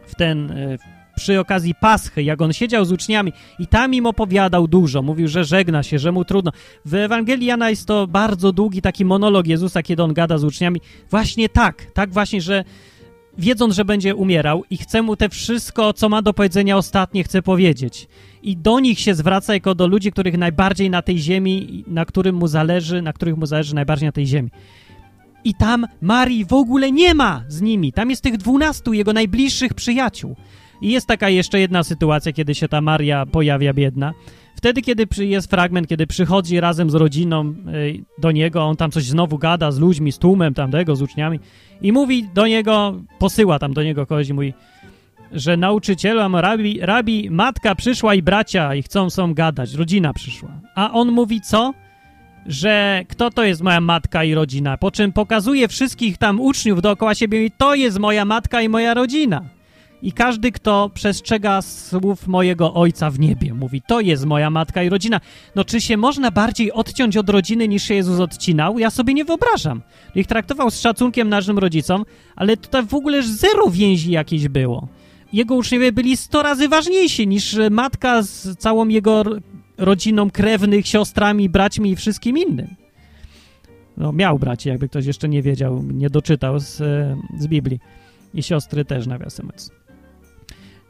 w ten, y, przy okazji Paschy, jak on siedział z uczniami i tam im opowiadał dużo, mówił, że żegna się, że mu trudno. W Ewangelii Jana jest to bardzo długi taki monolog Jezusa, kiedy on gada z uczniami. Właśnie tak, tak właśnie, że wiedząc, że będzie umierał i chce mu te wszystko, co ma do powiedzenia ostatnie, chce powiedzieć. I do nich się zwraca jako do ludzi, których najbardziej na tej ziemi, na którym mu zależy, na których mu zależy najbardziej na tej ziemi. I tam Marii w ogóle nie ma z nimi. Tam jest tych dwunastu jego najbliższych przyjaciół. I jest taka jeszcze jedna sytuacja, kiedy się ta Maria pojawia biedna. Wtedy, kiedy jest fragment, kiedy przychodzi razem z rodziną y, do niego, on tam coś znowu gada z ludźmi, z tłumem tamtego, z uczniami i mówi do niego, posyła tam do niego kogoś i mówi, że nauczycielom, rabi, rabi, matka przyszła i bracia i chcą są gadać, rodzina przyszła. A on mówi co? Że kto to jest moja matka i rodzina, po czym pokazuje wszystkich tam uczniów dookoła siebie i to jest moja matka i moja rodzina. I każdy, kto przestrzega słów mojego ojca w niebie, mówi, to jest moja matka i rodzina. No czy się można bardziej odciąć od rodziny niż się Jezus odcinał? Ja sobie nie wyobrażam. Ich traktował z szacunkiem naszym rodzicom, ale tutaj w ogóle zero więzi jakieś było. Jego uczniowie byli sto razy ważniejsi niż matka z całą jego rodziną krewnych, siostrami, braćmi i wszystkim innym. No miał braci, jakby ktoś jeszcze nie wiedział, nie doczytał z, z Biblii. I siostry też, nawiasem mówiąc.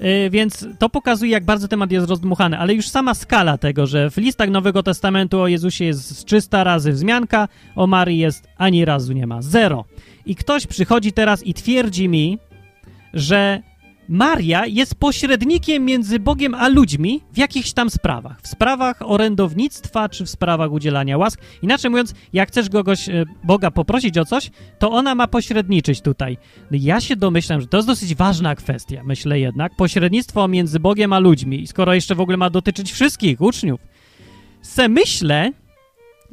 Yy, więc to pokazuje, jak bardzo temat jest rozdmuchany, ale już sama skala tego, że w listach Nowego Testamentu o Jezusie jest 300 razy wzmianka, o Marii jest ani razu nie ma. Zero. I ktoś przychodzi teraz i twierdzi mi, że Maria jest pośrednikiem między Bogiem a ludźmi w jakichś tam sprawach. W sprawach orędownictwa czy w sprawach udzielania łask. Inaczej mówiąc, jak chcesz kogoś, e, Boga poprosić o coś, to ona ma pośredniczyć tutaj. Ja się domyślam, że to jest dosyć ważna kwestia, myślę jednak. Pośrednictwo między Bogiem a ludźmi, skoro jeszcze w ogóle ma dotyczyć wszystkich uczniów. Se myślę,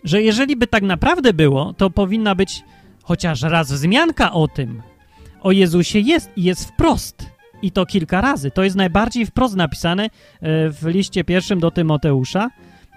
że jeżeli by tak naprawdę było, to powinna być chociaż raz wzmianka o tym. O Jezusie jest i jest wprost i to kilka razy. To jest najbardziej wprost napisane e, w liście pierwszym do Tymoteusza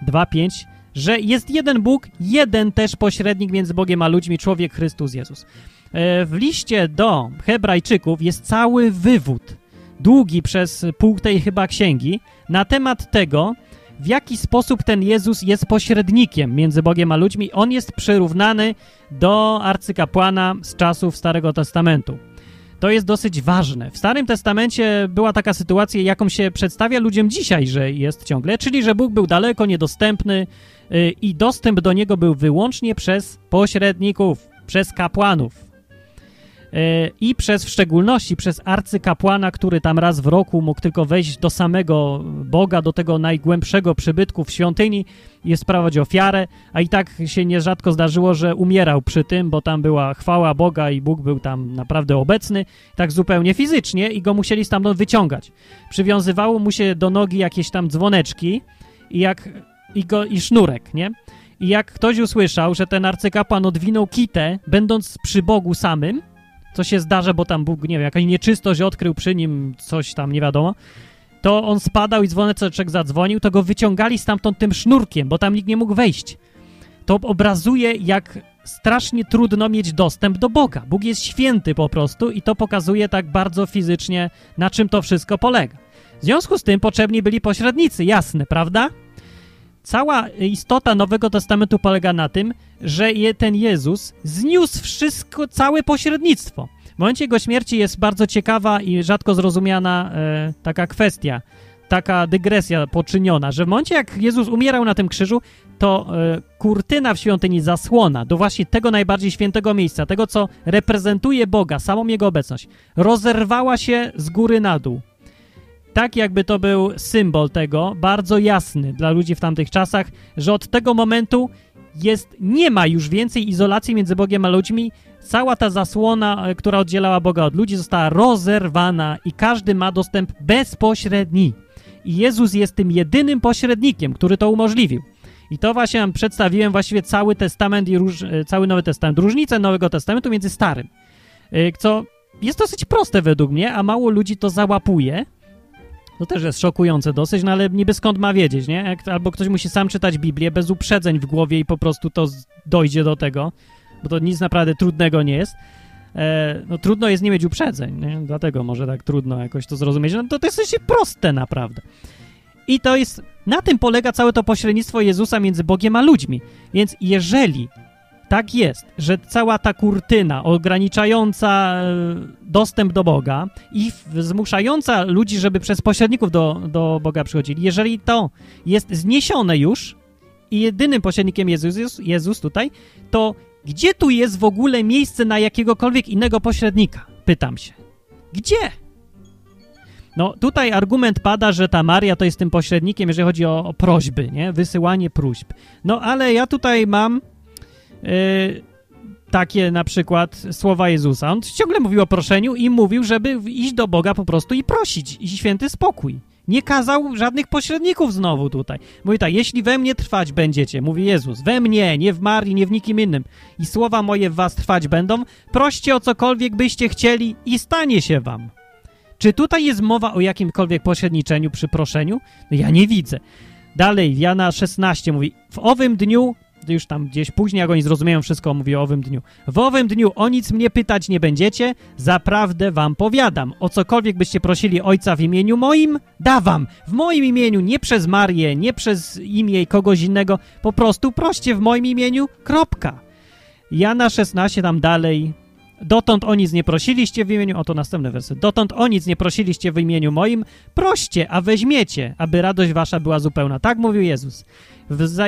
2.5, że jest jeden Bóg, jeden też pośrednik między Bogiem a ludźmi, człowiek Chrystus Jezus. E, w liście do Hebrajczyków jest cały wywód, długi przez pół tej chyba księgi, na temat tego, w jaki sposób ten Jezus jest pośrednikiem między Bogiem a ludźmi. On jest przyrównany do arcykapłana z czasów Starego Testamentu. To jest dosyć ważne. W Starym Testamencie była taka sytuacja, jaką się przedstawia ludziom dzisiaj, że jest ciągle, czyli że Bóg był daleko niedostępny yy, i dostęp do niego był wyłącznie przez pośredników, przez kapłanów. E, i przez w szczególności przez arcykapłana, który tam raz w roku mógł tylko wejść do samego Boga, do tego najgłębszego przybytku w świątyni i sprawować ofiarę, a i tak się nierzadko zdarzyło, że umierał przy tym, bo tam była chwała Boga i Bóg był tam naprawdę obecny, tak zupełnie fizycznie i go musieli stamtąd wyciągać. Przywiązywało mu się do nogi jakieś tam dzwoneczki i, jak, i, go, i sznurek, nie? I jak ktoś usłyszał, że ten arcykapłan odwinął kitę, będąc przy Bogu samym, co się zdarza, bo tam Bóg, nie wiem, jakaś nieczystość odkrył przy nim, coś tam, nie wiadomo, to on spadał i dzwoneczek zadzwonił, to go wyciągali stamtąd tym sznurkiem, bo tam nikt nie mógł wejść. To obrazuje, jak strasznie trudno mieć dostęp do Boga. Bóg jest święty po prostu i to pokazuje tak bardzo fizycznie, na czym to wszystko polega. W związku z tym potrzebni byli pośrednicy, jasne, prawda? Cała istota Nowego Testamentu polega na tym, że je, ten Jezus zniósł wszystko, całe pośrednictwo. W momencie jego śmierci jest bardzo ciekawa i rzadko zrozumiana e, taka kwestia, taka dygresja poczyniona, że w momencie jak Jezus umierał na tym krzyżu, to e, kurtyna w świątyni, zasłona do właśnie tego najbardziej świętego miejsca, tego co reprezentuje Boga, samą Jego obecność, rozerwała się z góry na dół tak jakby to był symbol tego, bardzo jasny dla ludzi w tamtych czasach, że od tego momentu jest, nie ma już więcej izolacji między Bogiem a ludźmi. Cała ta zasłona, e, która oddzielała Boga od ludzi, została rozerwana i każdy ma dostęp bezpośredni. I Jezus jest tym jedynym pośrednikiem, który to umożliwił. I to właśnie wam przedstawiłem właściwie cały testament i róż, e, cały Nowy Testament, różnicę Nowego Testamentu między Starym, e, co jest dosyć proste według mnie, a mało ludzi to załapuje, to też jest szokujące dosyć, no ale niby skąd ma wiedzieć, nie? Albo ktoś musi sam czytać Biblię bez uprzedzeń w głowie i po prostu to dojdzie do tego, bo to nic naprawdę trudnego nie jest. E, no trudno jest nie mieć uprzedzeń, nie? Dlatego może tak trudno jakoś to zrozumieć. No to, to jest proste naprawdę. I to jest, na tym polega całe to pośrednictwo Jezusa między Bogiem a ludźmi. Więc jeżeli tak jest, że cała ta kurtyna ograniczająca e, dostęp do Boga i zmuszająca ludzi, żeby przez pośredników do, do Boga przychodzili, jeżeli to jest zniesione już i jedynym pośrednikiem Jezus, Jezus tutaj, to gdzie tu jest w ogóle miejsce na jakiegokolwiek innego pośrednika? Pytam się. Gdzie? No tutaj argument pada, że ta Maria to jest tym pośrednikiem, jeżeli chodzi o, o prośby, nie? Wysyłanie próśb. No ale ja tutaj mam Y, takie na przykład słowa Jezusa. On ciągle mówił o proszeniu i mówił, żeby iść do Boga po prostu i prosić i święty spokój. Nie kazał żadnych pośredników znowu tutaj. Mówi tak, jeśli we mnie trwać będziecie, mówi Jezus, we mnie, nie w Marii, nie w nikim innym i słowa moje w was trwać będą, proście o cokolwiek byście chcieli i stanie się wam. Czy tutaj jest mowa o jakimkolwiek pośredniczeniu przy proszeniu? No ja nie widzę. Dalej, Jana 16 mówi, w owym dniu już tam gdzieś później, jak oni zrozumieją wszystko, mówię o owym dniu. W owym dniu o nic mnie pytać nie będziecie, zaprawdę wam powiadam. O cokolwiek byście prosili Ojca w imieniu moim, dawam. W moim imieniu, nie przez Marię, nie przez imię kogoś innego, po prostu proście w moim imieniu, kropka. Jana 16 tam dalej Dotąd o nic nie prosiliście w imieniu, oto następny werset. Dotąd o nic nie prosiliście w imieniu moim, proście, a weźmiecie, aby radość wasza była zupełna. Tak mówił Jezus.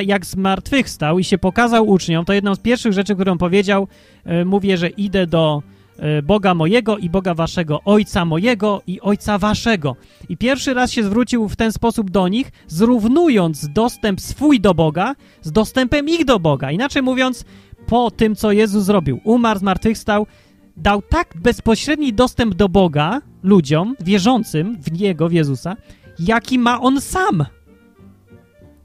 Jak zmartwychwstał i się pokazał uczniom, to jedną z pierwszych rzeczy, którą powiedział, yy, mówię, że idę do yy, Boga mojego i Boga waszego, Ojca mojego i Ojca waszego. I pierwszy raz się zwrócił w ten sposób do nich, zrównując dostęp swój do Boga z dostępem ich do Boga. Inaczej mówiąc, po tym, co Jezus zrobił, umarł, zmartwychwstał, dał tak bezpośredni dostęp do Boga ludziom wierzącym w Niego, w Jezusa, jaki ma On sam.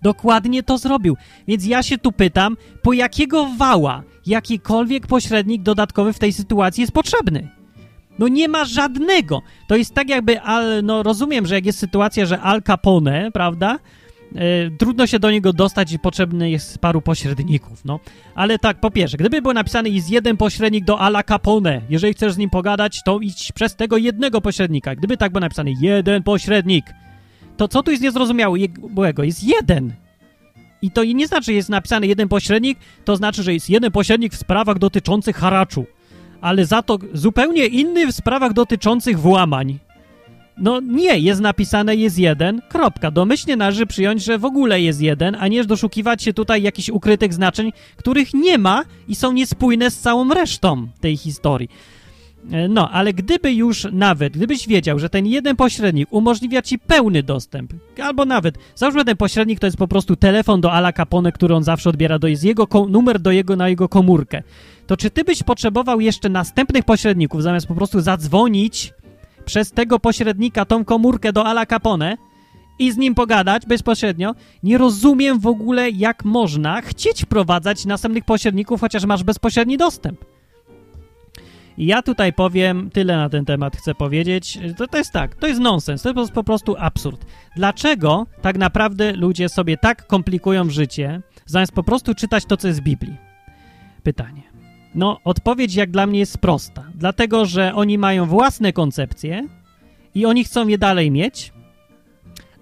Dokładnie to zrobił. Więc ja się tu pytam, po jakiego wała jakikolwiek pośrednik dodatkowy w tej sytuacji jest potrzebny? No nie ma żadnego. To jest tak jakby, al, no rozumiem, że jak jest sytuacja, że Al Capone, prawda, e, trudno się do niego dostać i potrzebny jest paru pośredników, no. Ale tak, po pierwsze, gdyby było napisane jest jeden pośrednik do Ala Capone, jeżeli chcesz z nim pogadać, to idź przez tego jednego pośrednika. Gdyby tak było napisane jeden pośrednik, to co tu jest niezrozumiałego? Jest jeden. I to nie znaczy, że jest napisane jeden pośrednik, to znaczy, że jest jeden pośrednik w sprawach dotyczących haraczu, ale za to zupełnie inny w sprawach dotyczących włamań. No nie, jest napisane jest jeden, kropka. Domyślnie należy przyjąć, że w ogóle jest jeden, a nie doszukiwać się tutaj jakichś ukrytych znaczeń, których nie ma i są niespójne z całą resztą tej historii. E, no, ale gdyby już nawet, gdybyś wiedział, że ten jeden pośrednik umożliwia ci pełny dostęp, albo nawet, załóżmy ten pośrednik to jest po prostu telefon do Ala Capone, który on zawsze odbiera, to jest jego numer do jego, na jego komórkę, to czy ty byś potrzebował jeszcze następnych pośredników, zamiast po prostu zadzwonić przez tego pośrednika tą komórkę do Ala Capone i z nim pogadać bezpośrednio? Nie rozumiem w ogóle, jak można chcieć wprowadzać następnych pośredników, chociaż masz bezpośredni dostęp. I ja tutaj powiem, tyle na ten temat chcę powiedzieć, to, to jest tak, to jest nonsens, to jest po prostu absurd. Dlaczego tak naprawdę ludzie sobie tak komplikują życie, zamiast po prostu czytać to, co jest w Biblii? Pytanie. No, odpowiedź jak dla mnie jest prosta. Dlatego, że oni mają własne koncepcje i oni chcą je dalej mieć,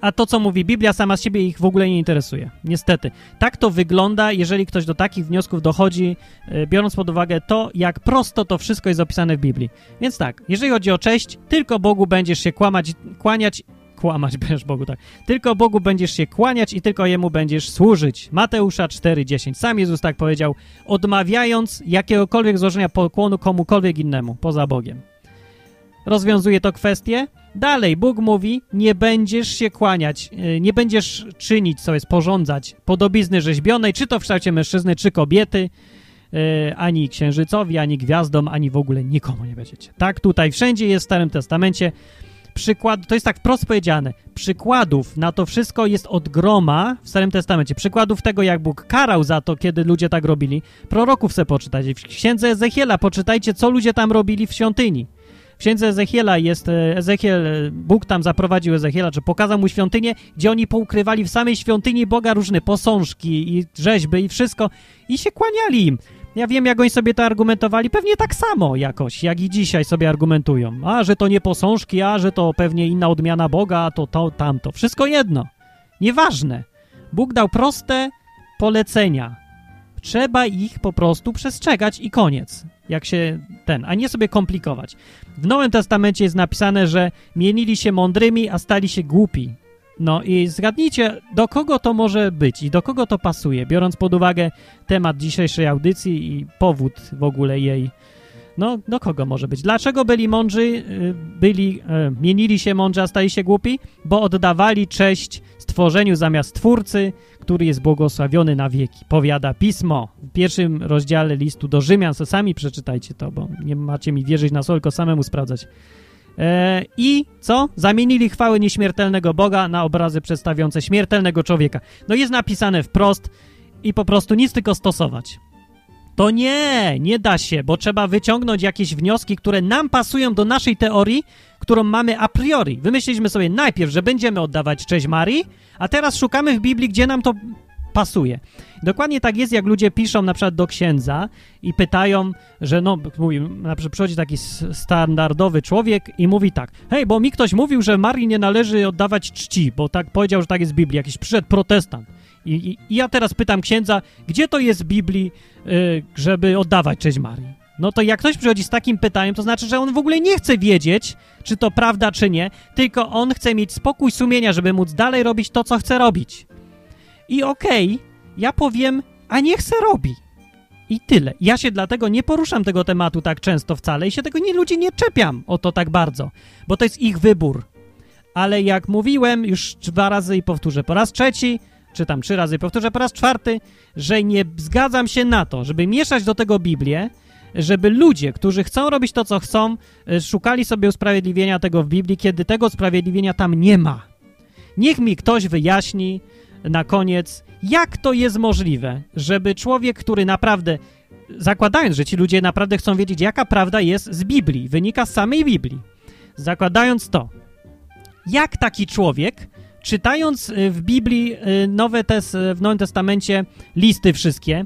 a to, co mówi Biblia, sama z siebie ich w ogóle nie interesuje. Niestety. Tak to wygląda, jeżeli ktoś do takich wniosków dochodzi, e, biorąc pod uwagę to, jak prosto to wszystko jest opisane w Biblii. Więc tak, jeżeli chodzi o cześć, tylko Bogu będziesz się kłamać, kłaniać, kłamać będziesz Bogu, tak. Tylko Bogu będziesz się kłaniać i tylko Jemu będziesz służyć. Mateusza 4,10. Sam Jezus tak powiedział, odmawiając jakiegokolwiek złożenia pokłonu komukolwiek innemu, poza Bogiem. Rozwiązuje to kwestię? Dalej, Bóg mówi, nie będziesz się kłaniać, y, nie będziesz czynić, co jest porządzać podobizny rzeźbionej, czy to w kształcie mężczyzny, czy kobiety, y, ani księżycowi, ani gwiazdom, ani w ogóle nikomu nie będziecie. Tak, tutaj wszędzie jest w Starym Testamencie przykład, to jest tak wprost powiedziane, przykładów na to wszystko jest od groma w Starym Testamencie. Przykładów tego, jak Bóg karał za to, kiedy ludzie tak robili. Proroków se poczytajcie. W księdze Ezechiela poczytajcie, co ludzie tam robili w świątyni. W księdze Ezechiela jest, e, Ezechiel, e, Bóg tam zaprowadził Ezechiela, czy pokazał mu świątynię, gdzie oni poukrywali w samej świątyni Boga różne posążki i rzeźby i wszystko i się kłaniali im. Ja wiem, jak oni sobie to argumentowali, pewnie tak samo jakoś, jak i dzisiaj sobie argumentują. A, że to nie posążki, a, że to pewnie inna odmiana Boga, a to to, tamto. Wszystko jedno. Nieważne. Bóg dał proste polecenia. Trzeba ich po prostu przestrzegać i koniec jak się ten, a nie sobie komplikować. W Nowym Testamencie jest napisane, że mienili się mądrymi, a stali się głupi. No i zgadnijcie, do kogo to może być i do kogo to pasuje, biorąc pod uwagę temat dzisiejszej audycji i powód w ogóle jej. No, do kogo może być? Dlaczego byli mądrzy, y, byli, e, mienili się mądrzy, a stali się głupi? Bo oddawali cześć stworzeniu zamiast Twórcy, który jest błogosławiony na wieki. Powiada Pismo w pierwszym rozdziale listu do Rzymian. So sami przeczytajcie to, bo nie macie mi wierzyć na słowo, tylko samemu sprawdzać. E, I co? Zamienili chwały nieśmiertelnego Boga na obrazy przedstawiające śmiertelnego człowieka. No jest napisane wprost i po prostu nic tylko stosować. To nie, nie da się, bo trzeba wyciągnąć jakieś wnioski, które nam pasują do naszej teorii, którą mamy a priori. Wymyśliliśmy sobie najpierw, że będziemy oddawać cześć Marii, a teraz szukamy w Biblii, gdzie nam to pasuje. Dokładnie tak jest, jak ludzie piszą na przykład do księdza i pytają, że no, mówi, na przykład przychodzi taki standardowy człowiek i mówi tak, hej, bo mi ktoś mówił, że Marii nie należy oddawać czci, bo tak powiedział, że tak jest w Biblii, jakiś przyszedł protestant. I, i, i ja teraz pytam księdza, gdzie to jest w Biblii, yy, żeby oddawać cześć Marii? No to jak ktoś przychodzi z takim pytaniem, to znaczy, że on w ogóle nie chce wiedzieć, czy to prawda, czy nie, tylko on chce mieć spokój sumienia, żeby móc dalej robić to, co chce robić. I okej, okay, ja powiem, a niech se robi. I tyle. Ja się dlatego nie poruszam tego tematu tak często wcale i się tego nie ludzi nie czepiam o to tak bardzo, bo to jest ich wybór. Ale jak mówiłem już dwa razy i powtórzę po raz trzeci, czy tam trzy razy i powtórzę po raz czwarty, że nie zgadzam się na to, żeby mieszać do tego Biblię, żeby ludzie, którzy chcą robić to, co chcą, y, szukali sobie usprawiedliwienia tego w Biblii, kiedy tego usprawiedliwienia tam nie ma. Niech mi ktoś wyjaśni na koniec, jak to jest możliwe, żeby człowiek, który naprawdę, zakładając, że ci ludzie naprawdę chcą wiedzieć, jaka prawda jest z Biblii, wynika z samej Biblii, zakładając to, jak taki człowiek, czytając y, w Biblii y, Nowe tes, w Nowym Testamencie listy wszystkie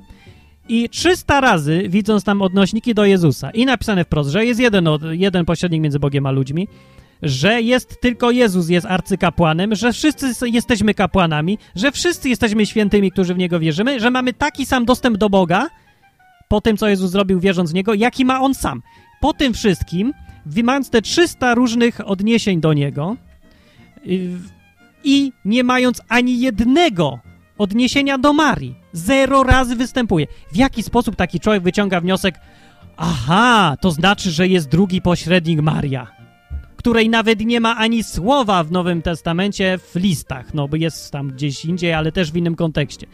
i 300 razy widząc tam odnośniki do Jezusa i napisane wprost, że jest jeden, jeden pośrednik między Bogiem a ludźmi, że jest tylko Jezus jest arcykapłanem, że wszyscy jesteśmy kapłanami, że wszyscy jesteśmy świętymi, którzy w Niego wierzymy, że mamy taki sam dostęp do Boga po tym, co Jezus zrobił wierząc w Niego, jaki ma On sam. Po tym wszystkim, mając te 300 różnych odniesień do Niego i nie mając ani jednego odniesienia do Marii, zero razy występuje. W jaki sposób taki człowiek wyciąga wniosek, aha, to znaczy, że jest drugi pośrednik Maria której nawet nie ma ani słowa w Nowym Testamencie w listach, no bo jest tam gdzieś indziej, ale też w innym kontekście.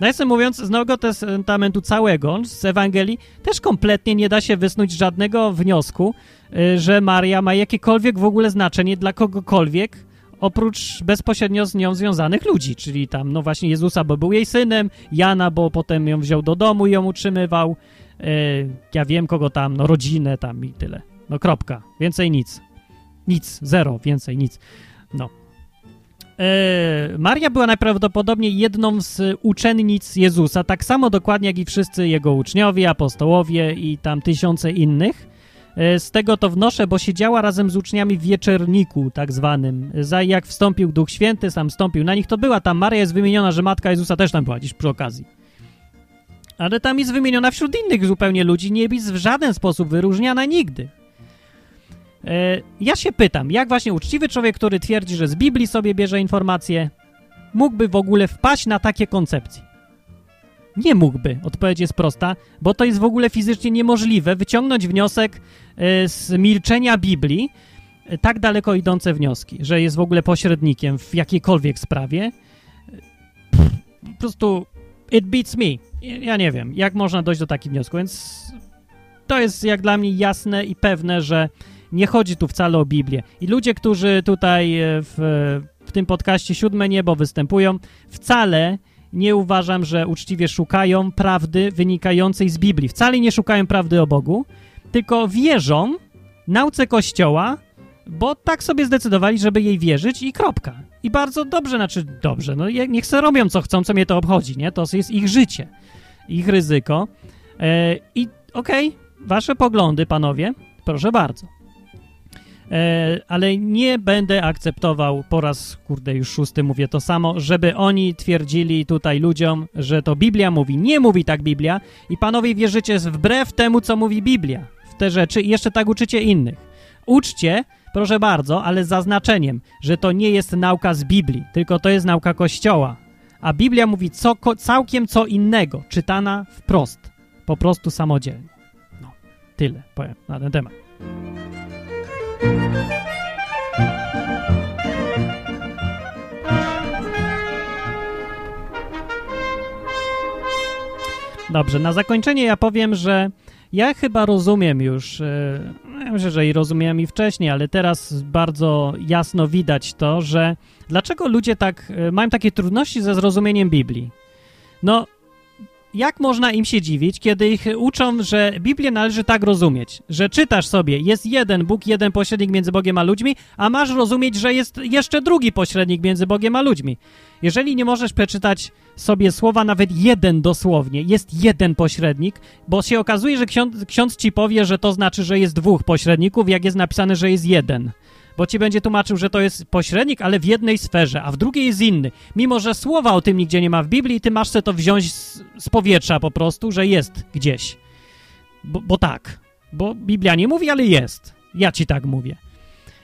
Nawiasem mówiąc, z Nowego Testamentu całego, z Ewangelii, też kompletnie nie da się wysnuć żadnego wniosku, y, że Maria ma jakiekolwiek w ogóle znaczenie dla kogokolwiek, oprócz bezpośrednio z nią związanych ludzi, czyli tam, no właśnie Jezusa, bo był jej synem, Jana, bo potem ją wziął do domu i ją utrzymywał, yy, ja wiem kogo tam, no rodzinę tam i tyle. No kropka, więcej nic. Nic, zero, więcej, nic. No. E, Maria była najprawdopodobniej jedną z uczennic Jezusa, tak samo dokładnie jak i wszyscy jego uczniowie, apostołowie i tam tysiące innych. E, z tego to wnoszę, bo siedziała razem z uczniami w wieczerniku tak zwanym. Za jak wstąpił Duch Święty, sam wstąpił na nich, to była tam. Maria jest wymieniona, że matka Jezusa też tam była dziś przy okazji. Ale tam jest wymieniona wśród innych zupełnie ludzi, nie jest w żaden sposób wyróżniana nigdy. E, ja się pytam, jak właśnie uczciwy człowiek, który twierdzi, że z Biblii sobie bierze informacje, mógłby w ogóle wpaść na takie koncepcje? Nie mógłby. Odpowiedź jest prosta, bo to jest w ogóle fizycznie niemożliwe wyciągnąć wniosek e, z milczenia Biblii, e, tak daleko idące wnioski, że jest w ogóle pośrednikiem w jakiejkolwiek sprawie. Po prostu it beats me. Ja nie wiem, jak można dojść do takich wniosków, więc to jest jak dla mnie jasne i pewne, że nie chodzi tu wcale o Biblię. I ludzie, którzy tutaj e, w, w tym podcaście Siódme Niebo występują, wcale nie uważam, że uczciwie szukają prawdy wynikającej z Biblii. Wcale nie szukają prawdy o Bogu, tylko wierzą nauce Kościoła, bo tak sobie zdecydowali, żeby jej wierzyć i kropka. I bardzo dobrze, znaczy dobrze, no niech se robią co chcą, co mnie to obchodzi, nie? To jest ich życie, ich ryzyko. E, I okej, okay, wasze poglądy, panowie, proszę bardzo. E, ale nie będę akceptował po raz, kurde, już szósty mówię to samo, żeby oni twierdzili tutaj ludziom, że to Biblia mówi. Nie mówi tak Biblia i panowie wierzycie wbrew temu, co mówi Biblia w te rzeczy i jeszcze tak uczycie innych. Uczcie, proszę bardzo, ale z zaznaczeniem, że to nie jest nauka z Biblii, tylko to jest nauka Kościoła. A Biblia mówi co, całkiem co innego, czytana wprost, po prostu samodzielnie. No, tyle powiem na ten temat. Dobrze, na zakończenie ja powiem, że ja chyba rozumiem już, ja myślę, że i rozumiałem i wcześniej, ale teraz bardzo jasno widać to, że dlaczego ludzie tak e, mają takie trudności ze zrozumieniem Biblii. No, jak można im się dziwić, kiedy ich uczą, że Biblię należy tak rozumieć, że czytasz sobie, jest jeden Bóg, jeden pośrednik między Bogiem a ludźmi, a masz rozumieć, że jest jeszcze drugi pośrednik między Bogiem a ludźmi. Jeżeli nie możesz przeczytać sobie słowa nawet jeden dosłownie, jest jeden pośrednik, bo się okazuje, że ksiądz, ksiądz ci powie, że to znaczy, że jest dwóch pośredników, jak jest napisane, że jest jeden bo ci będzie tłumaczył, że to jest pośrednik, ale w jednej sferze, a w drugiej jest inny. Mimo, że słowa o tym nigdzie nie ma w Biblii, ty masz sobie to wziąć z, z powietrza po prostu, że jest gdzieś. Bo, bo tak. bo Biblia nie mówi, ale jest. Ja ci tak mówię.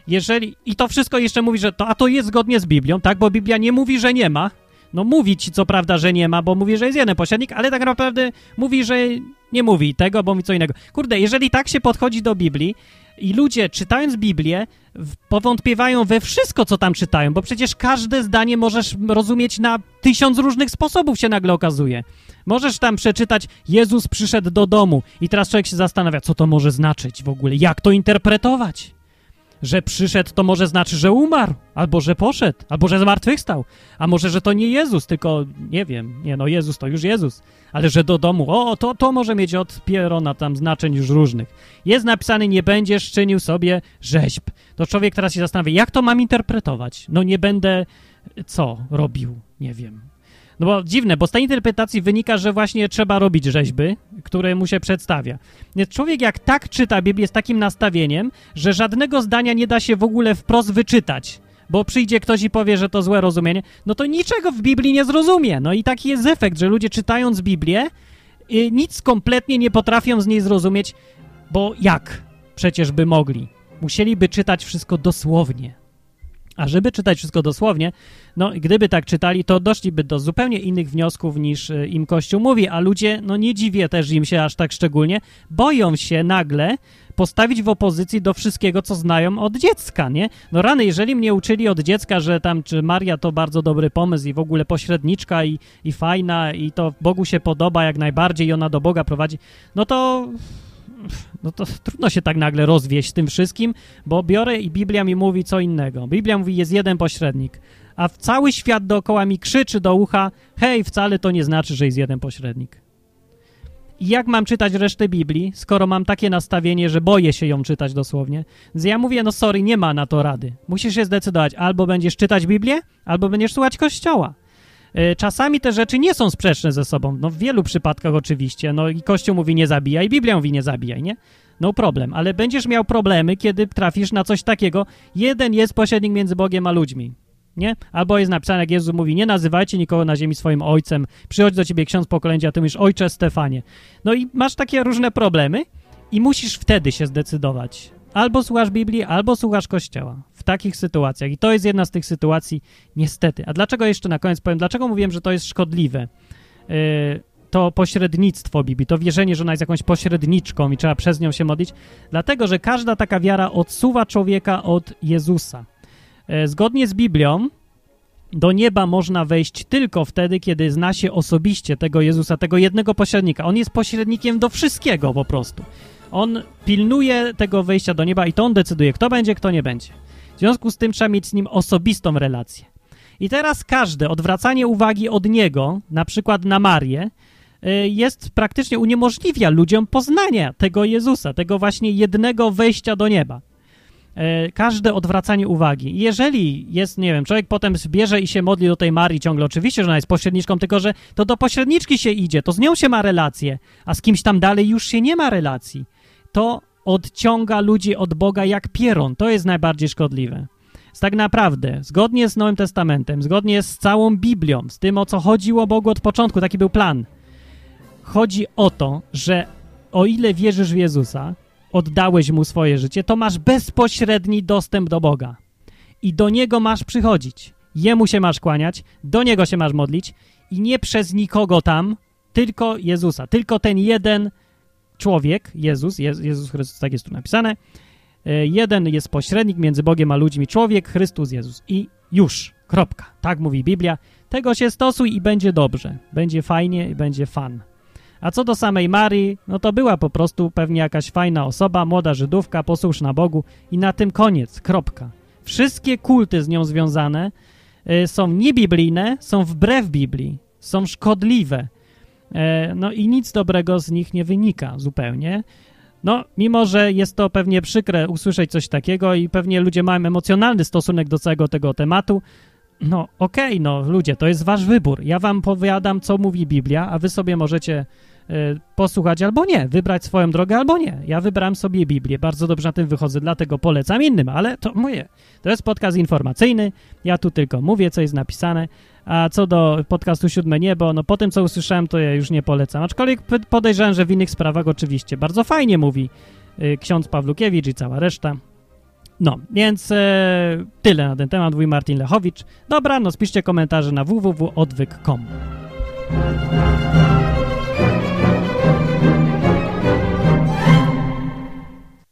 Jeżeli, i to wszystko jeszcze mówi, że to, a to jest zgodnie z Biblią, tak, bo Biblia nie mówi, że nie ma, no mówi ci co prawda, że nie ma, bo mówi, że jest jeden pośrednik, ale tak naprawdę mówi, że nie mówi tego, bo mówi co innego. Kurde, jeżeli tak się podchodzi do Biblii i ludzie czytając Biblię powątpiewają we wszystko, co tam czytają, bo przecież każde zdanie możesz rozumieć na tysiąc różnych sposobów się nagle okazuje. Możesz tam przeczytać Jezus przyszedł do domu. I teraz człowiek się zastanawia, co to może znaczyć w ogóle, jak to interpretować że przyszedł, to może znaczy, że umarł, albo że poszedł, albo że zmartwychwstał, a może, że to nie Jezus, tylko nie wiem, nie no, Jezus to już Jezus, ale że do domu, o, to, to może mieć od Pierona tam znaczeń już różnych. Jest napisane, nie będziesz czynił sobie rzeźb. To człowiek teraz się zastanawia, jak to mam interpretować? No nie będę, co robił, nie wiem, no bo dziwne, bo z tej interpretacji wynika, że właśnie trzeba robić rzeźby, które mu się przedstawia. Więc człowiek jak tak czyta Biblię z takim nastawieniem, że żadnego zdania nie da się w ogóle wprost wyczytać, bo przyjdzie ktoś i powie, że to złe rozumienie, no to niczego w Biblii nie zrozumie. No i taki jest efekt, że ludzie czytając Biblię y, nic kompletnie nie potrafią z niej zrozumieć, bo jak przecież by mogli? Musieliby czytać wszystko dosłownie. A żeby czytać wszystko dosłownie, no gdyby tak czytali, to doszliby do zupełnie innych wniosków niż e, im Kościół mówi, a ludzie, no nie dziwię też im się aż tak szczególnie, boją się nagle postawić w opozycji do wszystkiego, co znają od dziecka, nie? No rany, jeżeli mnie uczyli od dziecka, że tam, czy Maria to bardzo dobry pomysł i w ogóle pośredniczka i, i fajna i to Bogu się podoba jak najbardziej i ona do Boga prowadzi, no to no to trudno się tak nagle rozwieść tym wszystkim, bo biorę i Biblia mi mówi co innego. Biblia mówi, jest jeden pośrednik, a cały świat dookoła mi krzyczy do ucha, hej, wcale to nie znaczy, że jest jeden pośrednik. I jak mam czytać resztę Biblii, skoro mam takie nastawienie, że boję się ją czytać dosłownie? Więc ja mówię, no sorry, nie ma na to rady. Musisz się zdecydować, albo będziesz czytać Biblię, albo będziesz słuchać Kościoła. E, czasami te rzeczy nie są sprzeczne ze sobą. No w wielu przypadkach oczywiście. No i Kościół mówi nie zabijaj, Biblia mówi nie zabijaj, nie? No problem, ale będziesz miał problemy, kiedy trafisz na coś takiego. Jeden jest pośrednik między Bogiem a ludźmi. Nie? Albo jest napisane, jak Jezus mówi, nie nazywajcie nikogo na ziemi swoim ojcem, przychodzi do ciebie ksiądz pokolenia, a ty mówisz, ojcze Stefanie. No i masz takie różne problemy i musisz wtedy się zdecydować. Albo słuchasz Biblii, albo słuchasz Kościoła. W takich sytuacjach. I to jest jedna z tych sytuacji, niestety. A dlaczego jeszcze na koniec powiem, dlaczego mówiłem, że to jest szkodliwe? Yy, to pośrednictwo Biblii, to wierzenie, że ona jest jakąś pośredniczką i trzeba przez nią się modlić, dlatego, że każda taka wiara odsuwa człowieka od Jezusa. Yy, zgodnie z Biblią, do nieba można wejść tylko wtedy, kiedy zna się osobiście tego Jezusa, tego jednego pośrednika. On jest pośrednikiem do wszystkiego po prostu. On pilnuje tego wejścia do nieba i to on decyduje, kto będzie, kto nie będzie. W związku z tym trzeba mieć z nim osobistą relację. I teraz każde odwracanie uwagi od niego, na przykład na Marię, y, jest praktycznie uniemożliwia ludziom poznania tego Jezusa, tego właśnie jednego wejścia do nieba. Y, każde odwracanie uwagi. jeżeli jest, nie wiem, człowiek potem bierze i się modli do tej Marii ciągle, oczywiście, że ona jest pośredniczką, tylko że to do pośredniczki się idzie, to z nią się ma relację, a z kimś tam dalej już się nie ma relacji to odciąga ludzi od Boga jak pieron. To jest najbardziej szkodliwe. Tak naprawdę, zgodnie z Nowym Testamentem, zgodnie z całą Biblią, z tym, o co chodziło Bogu od początku, taki był plan. Chodzi o to, że o ile wierzysz w Jezusa, oddałeś Mu swoje życie, to masz bezpośredni dostęp do Boga. I do Niego masz przychodzić. Jemu się masz kłaniać, do Niego się masz modlić i nie przez nikogo tam, tylko Jezusa. Tylko ten jeden człowiek, Jezus, Jezus Chrystus, tak jest tu napisane, e, jeden jest pośrednik między Bogiem a ludźmi, człowiek, Chrystus, Jezus i już, kropka. Tak mówi Biblia. Tego się stosuj i będzie dobrze. Będzie fajnie i będzie fan. A co do samej Marii, no to była po prostu pewnie jakaś fajna osoba, młoda Żydówka, posłuszna Bogu i na tym koniec, kropka. Wszystkie kulty z nią związane y, są niebiblijne, są wbrew Biblii, są szkodliwe, no i nic dobrego z nich nie wynika zupełnie. No, mimo że jest to pewnie przykre usłyszeć coś takiego i pewnie ludzie mają emocjonalny stosunek do całego tego tematu, no okej, okay, no ludzie, to jest wasz wybór. Ja wam powiadam, co mówi Biblia, a wy sobie możecie Y, posłuchać albo nie, wybrać swoją drogę albo nie. Ja wybrałem sobie Biblię, bardzo dobrze na tym wychodzę, dlatego polecam innym, ale to moje. To jest podcast informacyjny, ja tu tylko mówię, co jest napisane, a co do podcastu Siódme Niebo, no po tym, co usłyszałem, to ja już nie polecam. Aczkolwiek podejrzewam, że w innych sprawach oczywiście bardzo fajnie mówi y, ksiądz Pawlukiewicz i cała reszta. No, więc e, tyle na ten temat, mój Martin Lechowicz. Dobra, no spiszcie komentarze na www.odwyk.com.